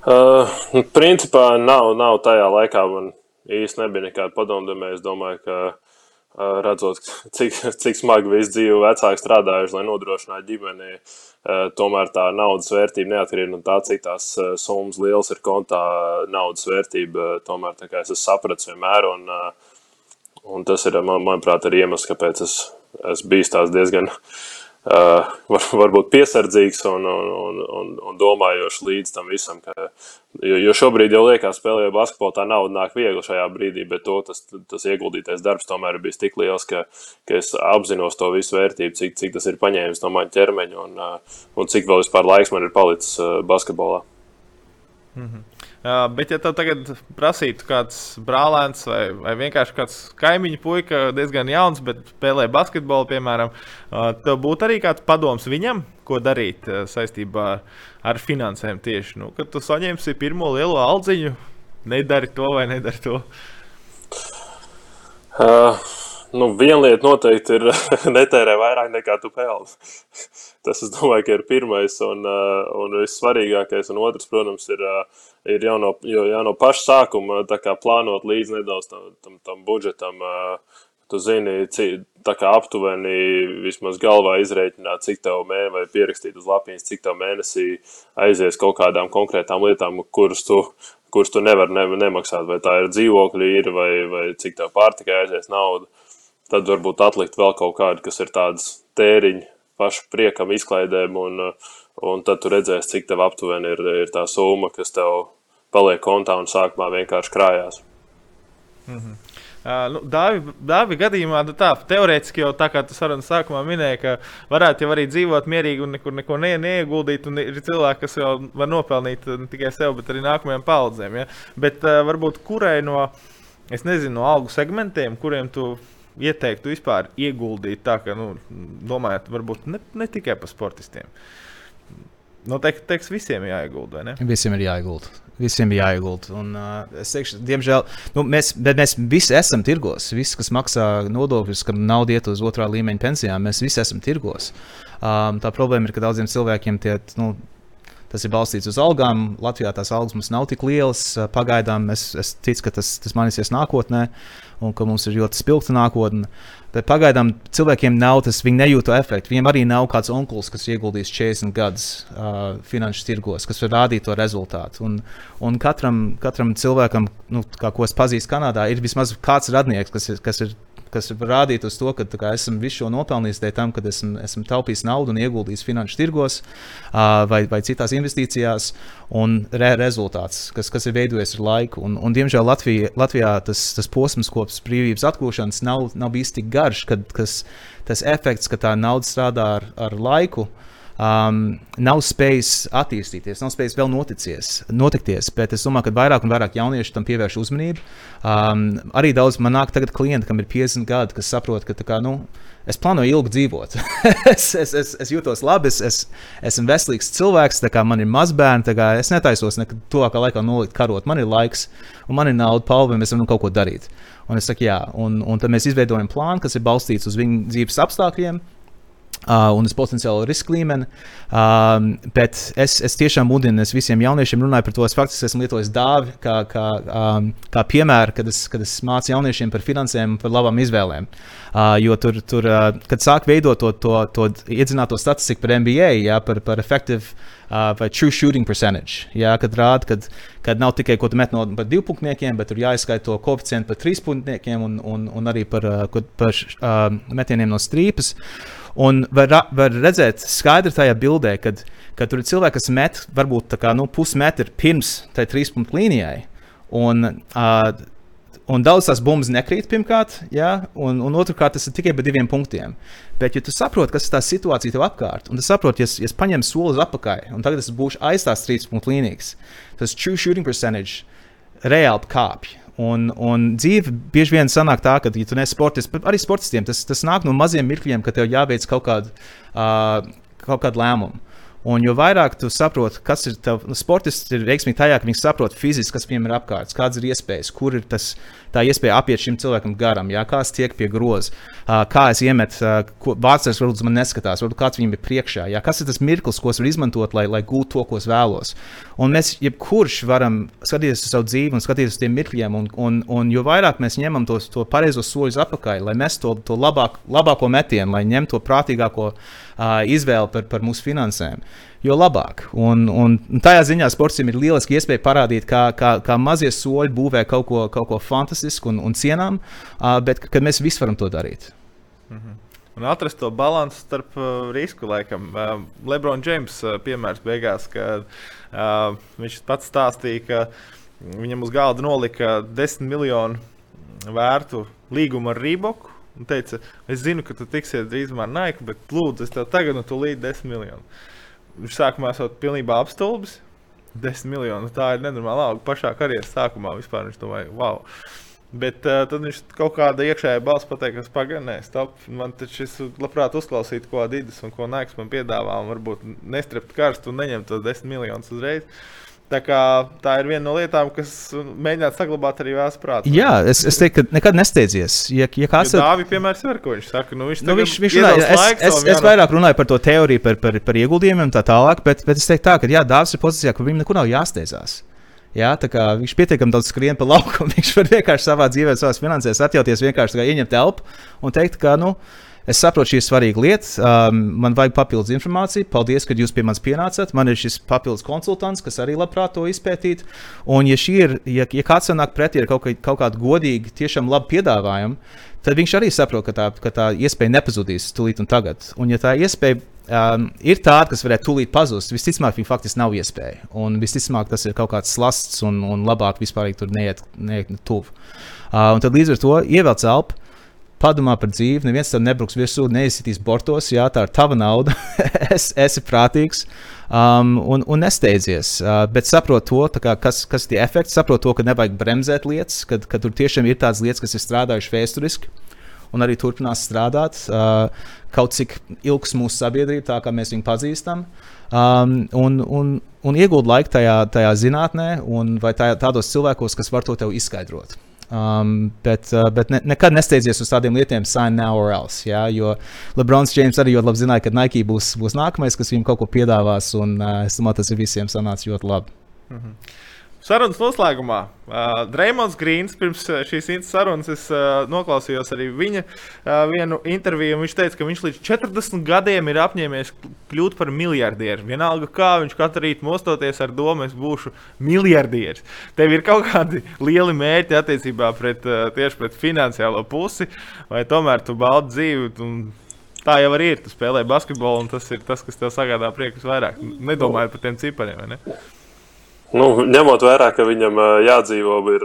[SPEAKER 3] Uh, principā nav, nav tajā laikā man īsti nebija nekāda padomdevēja. Es domāju, ka redzot, cik, cik smagi visu dzīvi vecāki strādājuši, lai nodrošinātu ģimeni. Tomēr tā naudas vērtība neatkarīgi no tā, cik tās summas liels ir kontā, naudas vērtība. Tomēr es esmu sapratis vienmēr, un, un tas ir, man, manuprāt, arī iemesls, kāpēc es, es biju tās diezgan Uh, var, varbūt piesardzīgs un, un, un, un, un domājošs līdz tam visam. Ka, jo, jo šobrīd jau liekas, spēlējot basketbolu, tā nauda nāk viegli šajā brīdī, bet to, tas, tas ieguldītais darbs tomēr ir bijis tik liels, ka, ka es apzinos to visu vērtību, cik, cik tas ir paņēmis no maņa ķermeņa un, un cik vēl vispār laiks man ir palicis basketbolā.
[SPEAKER 1] Mm -hmm. Uh, bet, ja tev tagad prasītu kāds brālēns vai, vai vienkārši kāds kaimiņu puika, diezgan jauns, bet spēlē basketbolu, piemēram, uh, tev būtu arī kāds padoms viņam, ko darīt uh, saistībā ar, ar finansēm tieši. Nu, kad tu saņemsi pirmo lielo aldziņu, nedari to vai nedari to.
[SPEAKER 3] Uh, nu, viena lieta noteikti ir netērē vairāk nekā tu pelni. Tas, es domāju, ir pirmais un, uh, un vissvarīgākais. Un otrs, protams, ir uh, ir jau no, jau no paša sākuma plānot līdzi nedaudz tam, tam, tam budžetam. Tu zini, cik, tā kā aptuveni vismaz galvā izreikināt, cik tev mēnesī, vai pierakstīt uz lapiņas, cik tev mēnesī aizies kaut kādām konkrētām lietām, kuras tu, kuras tu nevari ne, nemaksāt. Vai tā ir dzīvokļi, ir, vai, vai cik tev pārtikai aizies nauda. Tad varbūt atlikt vēl kaut kādu, kas ir tāds tēriņi pašu priekam, izklaidēm, un, un tad tu redzēsi, cik tev aptuveni ir, ir tā summa, kas tev paliek kontā un sākumā vienkārši krājās.
[SPEAKER 1] Mm -hmm. Uh, nu, Dāvi gadījumā, nu tā teorētiski jau tā kā tu sarunas sākumā minēji, ka varētu jau arī dzīvot mierīgi un nekur neko ne, neieguldīt. Ir cilvēki, kas jau var nopelnīt ne tikai sev, bet arī nākamajām paudzēm. Ja? Bet uh, varbūt kurai no, es nezinu, no algu segmentiem, kuriem tu ieteiktu vispār ieguldīt tā, ka, nu, domājot, varbūt ne, ne tikai par sportistiem. Nu, teiks, visiem jāiegulda, vai ne?
[SPEAKER 2] Visiem ir jāiegulda. Visiem ir jāiegulda. Un, uh, es teikšu, diemžēl, nu, mēs, mēs visi esam tirgos. Visi, kas maksā nodokļus, kam nauda iet uz otrā līmeņa pensijām, mēs visi esam tirgos. Um, tā problēma ir, ka daudziem cilvēkiem tie. Nu, Tas ir balstīts uz algām. Latvijā tās algas mums nav tik lielas. Pagaidām es, es ticu, ka tas, tas mainīsies nākotnē un ka mums ir ļoti spilgta nākotne. Bet pagaidām cilvēkiem nav tas, viņi nejūt to efektu. Viņiem arī nav kāds onkls, kas ieguldīs 40 gadus uh, finanšu tirgos, kas var rādīt to rezultātu. Un, un katram, katram cilvēkam, nu, kā, ko es pazīstu Kanādā, ir vismaz kāds radnieks, kas ir, kas ir kas rādītu uz to, ka kā, esam visu šo nopelnījis dēļ tam, ka esam, esam taupījis naudu un ieguldījis finanšu tirgos uh, vai, vai citās investīcijās, un re rezultāts, kas, kas ir veidojies ar laiku. Un, un, diemžēl Latvija, Latvijā tas, tas posms kopš brīvības atgūšanas nav, nav bijis tik garš, kad kas, tas efekts, ka tā nauda strādā ar, ar laiku. Uh, um, nav spējis attīstīties, nav spējis vēl noticies, notikties. Bet es domāju, ka vairāk un vairāk jaunieši tam pievērš uzmanību. Um, arī daudz man nāk tagad klienti, kam ir 50 gadi, kas saprot, ka kā, nu, es plānoju ilgi dzīvot. es, es, es, es jūtos labi, es, es esmu veselīgs cilvēks, man ir mazbērni. Es netaisos nekad tuvākā laikā nolikt karot. Man ir laiks, un man ir nauda, palva, mēs varam kaut ko darīt. Un es saku, jā, un, un tad mēs izveidojam plānu, kas ir balstīts uz viņu dzīves apstākļiem, Uh, un uz potenciālu risku līmeni. Um, bet es, es tiešām mudinu es visiem jauniešiem runāt par to. Es faktiski esmu lietojis dāvi kā, kā, um, kā piemēru, kad es, kad es mācu jauniešiem par finansēm, par labām izvēlēm. Uh, jo tur, tur uh, kad sāk veidot to, to, to iedzināto statistiku par MBA, jā, par, par effective uh, vai true shooting percentage. Jā, kad rāda, kad, kad nav tikai ko tu met no divpunktniekiem, bet tur jāizskaita to koeficientu par trīspunktniekiem un, un, un arī par, uh, par uh, metieniem no strīpas. Un var, var redzēt skaidri tajā bildē, kad, kad tur ir cilvēki, kas met varbūt kā, nu, pusmetru pirms tai trīs punktu līnijai. Un, uh, un daudz tās bumbas nekrīt pirmkārt, ja? un, un otrkārt tas ir tikai par diviem punktiem. Bet, ja tu saproti, kas ir tā situācija tev apkārt, un tu saproti, ja, ja es paņemu soli uz apakaļ, un tagad es būšu aiz tās trīs punktu līnijas, tas true shooting percentage reāli kāpj. Un, un dzīve bieži vien sanāk tā, ka, ja tu neesi sportists, arī sportistiem tas, tas nāk no maziem mirkļiem, ka tev jāveic kaut kāda, uh, kaut kāda lēmuma. Un jo vairāk tu saproti, kas ir tavs sportists, ir veiksmīgi tajā, ka viņš saprot fiziski, kas viņam ir apkārt, kādas ir iespējas, kur ir tas, tā iespēja apiet šim cilvēkam garam, jā, kā es tieku pie groza, uh, kā es iemetu, uh, vārds varbūt man neskatās, varbūt kāds viņam ir priekšā, jā, kas ir tas mirklis, ko es varu izmantot, lai, lai gūtu to, ko es vēlos. Un mēs, jebkurš, varam skatīties uz savu dzīvi un skatīties uz tiem mirkļiem, un, un, un jo vairāk mēs ņemam tos, to pareizo soļus atpakaļ, lai mēs to, to labāk, labāko metienu, lai ņemtu to prātīgāko uh, izvēli par, par mūsu finansēm, jo labāk. Un, un, tajā ziņā sportam ir lieliski iespēja parādīt, kā, kā, kā mazie soļi būvē kaut ko, kaut ko fantastisku un, un cienām, bet ka mēs visi varam to darīt.
[SPEAKER 1] -hmm. Un atrast to līdzsvaru starp uh, risku, laikam. Uh, Lebrons Džeims uh, piemērs beigās, kad uh, viņš pats stāstīja, ka viņam uz galda nolika 10 miljonu vērtu līgumu ar Rīboku. Un teica, es zinu, ka tu tiksies drīzumā ar Nike, bet lūdzu, es tev tagad no tūlīt 10 miljonu. Viņš sākumā esot pilnībā apstulbis. 10 miljonu. Tā ir nenormāla auga pašā karjeras sākumā. Vispār viņš domāja, wow. Bet uh, tad viņš kaut kāda iekšējā balss pateica, ka pagaidām, stop. Man taču es labprāt uzklausītu, ko Adidas un ko Nike man piedāvā, un varbūt nestrept karstu un neņemt tos 10 miljonus uzreiz. Uh, Tā, kā, tā ir viena no lietām, kas mēģināt saglabāt arī vēsturē prātā.
[SPEAKER 2] Jā, es, es teiktu, ka nekad nesteidzies. Ja, ja kāds
[SPEAKER 1] ir tāds piemērs, var, ko viņš saka, nu, viņš,
[SPEAKER 2] nu, viņš, viņš runā, es, es, es vairāk runāju par to teoriju, par, par, par ieguldījumiem un tā tālāk, bet, bet es teiktu, tā, ka jā, dāvs ir pozīcijā, ka viņam neko nav jāsteidzās. Jā, viņš pietiekami daudz skrien pa laukumu. Viņš var vienkārši savā dzīvē, savā finansēs atļauties vienkārši ieņemt telpu un teikt, ka, nu, Es saprotu, šī ir svarīga lieta. Um, man vajag papildus informāciju. Paldies, ka jūs pie manis pienācāt. Man ir šis papildus konsultants, kas arī labprāt to izpētītu. Un, ja, ir, ja, ja kāds nāk pretī ar kaut, kā, kaut kādu godīgu, tiešām labu piedāvājumu, tad viņš arī saprot, ka tā, ka tā iespēja nepazudīs tūlīt un tagad. Un, ja tā iespēja um, ir tāda, kas varētu tūlīt pazust, visticamāk, viņa faktiski nav iespēja. Un visticamāk, tas ir kaut kāds slasts un, un labāk vispār neiet, neiet tuvu. Uh, un tad līdz ar to ievelc elpu padomā par dzīvi, neviens tam nebruks virsū, neizsitīs bortos, jā, tā ir tava nauda, es esi prātīgs um, un, un nesteidzies. Uh, bet saprot to, kā, kas, kas ir tie efekti, saprot to, ka nevajag bremzēt lietas, ka, ka tur tiešām ir tādas lietas, kas ir strādājušas vēsturiski. Un arī turpinās strādāt uh, kaut cik ilgs mūsu sabiedrība, tā kā mēs viņu pazīstam. Um, un, un, un iegūt laiku tajā, tajā zinātnē, vai tā, tādos cilvēkos, kas var to tev izskaidrot. Um, bet uh, bet ne, nekad nesteidzies uz tādiem lietiem, sign now or else. Ja? Jo Lebrons James arī ļoti labi zināja, ka Nike būs, būs nākamais, kas viņam kaut ko piedāvās. Un uh, es domāju, tas ir visiem sanācis ļoti labi. Mm -hmm.
[SPEAKER 1] Sarunas noslēgumā. Uh, Dreamlands Grīns pirms šīs sarunas es uh, noklausījos arī viņa uh, vienu interviju. Viņš teica, ka viņš līdz 40 gadiem ir apņēmies kļūt par miljardieru. Vienalga, kā viņš katru rītu mostoties ar domu, es būšu miljardieris. Tev ir kaut kādi lieli mērķi attiecībā pret, uh, tieši pret finansiālo pusi, vai tomēr tu baudi dzīvi. Tu, Tā jau ir. Tu spēlē basketbolu, un tas ir tas, kas tev sagādā prieku visvairāk. Nedomāju par tiem cipariem. Ne?
[SPEAKER 3] Nu, ņemot vērā, ka viņam jādzīvo ir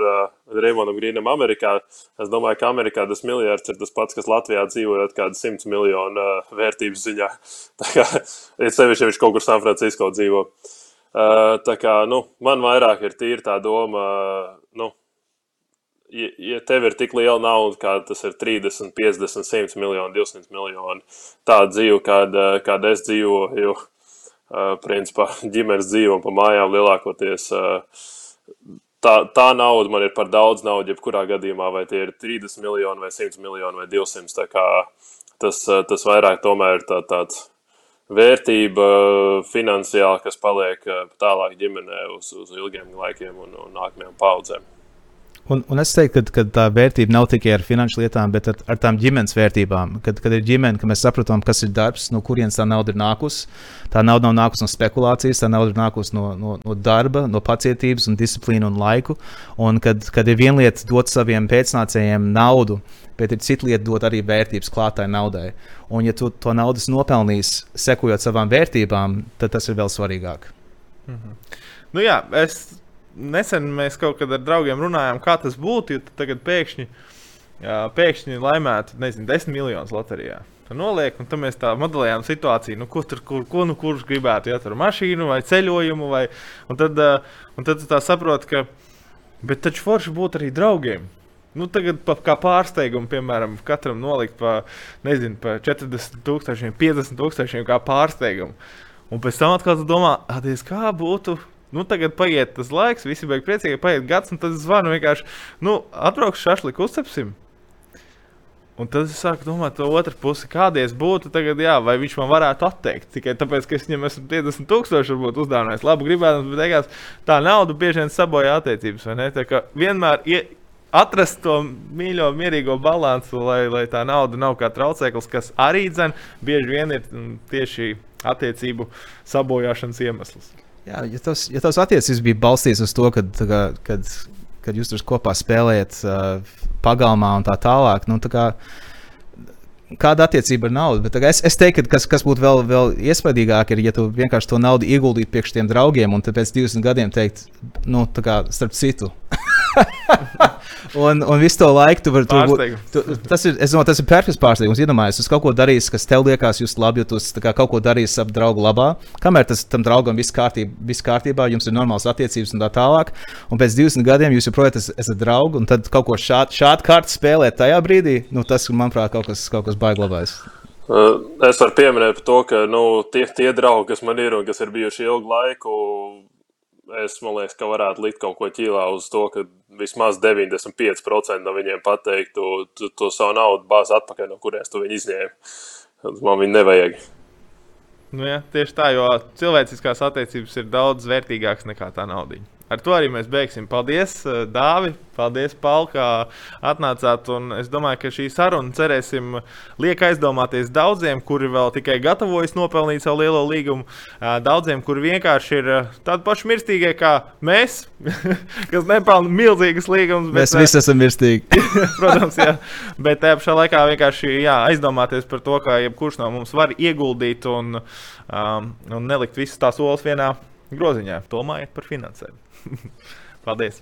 [SPEAKER 3] Reimonam Grīnam Amerikā, es domāju, ka Amerikā tas miljards ir tas pats, kas Latvijā dzīvojot kādu simts miljonu vērtības ziņā. Tā kā ir sevišķi, ja viņš kaut kur San Francisco dzīvo. Tā kā, nu, man vairāk ir tīri tā doma, nu, ja, ja tev ir tik liela nauda, kā tas ir 30, 50, 100 miljoni, 200 miljoni, tāda dzīve, kāda, kāda es dzīvoju, principā ģimenes dzīvo un pa mājām lielākoties. Tā, tā nauda man ir par daudz naudas, jebkurā gadījumā, vai tie ir 30 miljoni, vai 100 miljoni, vai 200. Tas, tas vairāk tomēr ir tā, tāds vērtība finansiāli, kas paliek tālāk ģimenē uz, uz ilgiem laikiem un, un nākamajām paudzēm.
[SPEAKER 2] Un, un es teiktu, ka, ka tā vērtība nav tikai ar finanšu lietām, bet ar, ar tām ģimenes vērtībām. Kad, kad ir ģimene, ka mēs saprotam, kas ir darbs, no kurienes tā nauda ir nākusi. Tā nauda nav nākusi no spekulācijas, tā nauda ir nākusi no, no, no darba, no pacietības, un disciplīnu un laiku. Un kad, kad ir viena lieta dot saviem pēcnācējiem naudu, bet ir cita lieta dot arī vērtības klātai naudai. Un, ja tu to naudas nopelnīsi, sekojot savām vērtībām, tad tas ir vēl svarīgāk.
[SPEAKER 1] Mhm. Nu jā, es nesen mēs kaut kad ar draugiem runājām, kā tas būtu, ja tagad pēkšņi, pēkšņi laimētu, nezinu, 10 miljonus loterijā. Tur noliek, un tad mēs tā modelējām situāciju, nu, ko tur kur, ko, nu, kurš gribētu, ja tur mašīnu vai ceļojumu. Vai, un, tad, un tad tā saprot, ka bet taču forši būtu arī draugiem. Nu, tagad, pa, kā pārsteigumu, piemēram, katram nolikt pa, nezinu, pa 40 tūkstošiem, 50 tūkstošiem kā pārsteigumu. Un pēc tam atkal domā, kā būtu, Nu, tagad paiet tas laiks, visi beigas priecīgi, paiet gads, un tad zvanu vienkārši, nu, atbraukšu šašliku, uzcepsim. Un tad es sāku domāt, to otru pusi, kādies būtu tagad, jā, vai viņš man varētu atteikt. Tikai tāpēc, ka es viņam esmu 50 tūkstoši, varbūt uzdāvinājis labu gribētu, bet beigās tā nauda bieži vien sabojā attiecības? Tā kā vienmēr ie, atrast to mīļo, mierīgo balansu, lai, lai tā nauda nav kā traucēklis, kas arī dzen, bieži vien ir mm, tieši attiecību sabojāšanas iemesls.
[SPEAKER 2] Jā, ja tavs, ja tavs attiecības bija balstītas uz to, kad, kā, kad, kad jūs tur kopā spēlējat uh, pagalmā un tā tālāk, nu, tā kā, kāda attiecība ar naudu. Bet es, es teiktu, ka kas, kas būtu vēl, vēl iespaidīgāk, ir, ja tu vienkārši to naudu ieguldītu priekš tiem draugiem, un pēc 20 gadiem teikt, nu, tā kā starp citu. un, un visu to laiku tu vari
[SPEAKER 1] Pārsteigums.
[SPEAKER 2] tu, tas ir, es domāju, tas ir perfekts pārsteigums. Iedomājieties, jūs kaut ko darīsiet, kas tev liekas, jūs labi jūtas, kā kaut ko darīsiet ap draugu labā. Kamēr tas tam draugam viss kārtībā, viss kārtībā, jums ir normāls attiecības un tā tālāk. Un pēc 20 gadiem jūs joprojām esat, esat draugi, un tad kaut ko šādu šād kārtu spēlēt tajā brīdī, nu, tas, manuprāt, kaut kas, kaut kas baiglabājas.
[SPEAKER 3] Uh, Es varu pieminēt par to, ka nu, tie, tie draugi, kas man ir un kas ir bijuši ilgu laiku, es domāju, ka varētu likt kaut ko ķīlā uz to, ka vismaz 95% no viņiem pateiktu, tu, to savu naudu bāzi atpakaļ, no kurienes tu viņu izņēmi. Man viņa nevajag.
[SPEAKER 1] Nu, ja, tieši tā, jo cilvēciskās attiecības ir daudz vērtīgākas nekā tā nauda. Ar to arī mēs beigsim. Paldies, eh, Dāvi! Paldies, Paul, kā atnācāt. Un es domāju, ka šī saruna, cerēsim, liek aizdomāties daudziem, kuri vēl tikai gatavojas nopelnīt savu lielo līgumu. Eh, Daudziem, kuri vienkārši ir eh, tādi paši mirstīgie kā mēs, kas nepelna milzīgas līgumus.
[SPEAKER 2] Mēs visi esam mirstīgi.
[SPEAKER 1] Protams, jā. Bet tajā pašā laikā vienkārši jā, aizdomāties par to, ka jebkurš no mums var ieguldīt un, um, un nelikt visas tās olas vienā groziņā. Domājiet par finansēm. Paldies!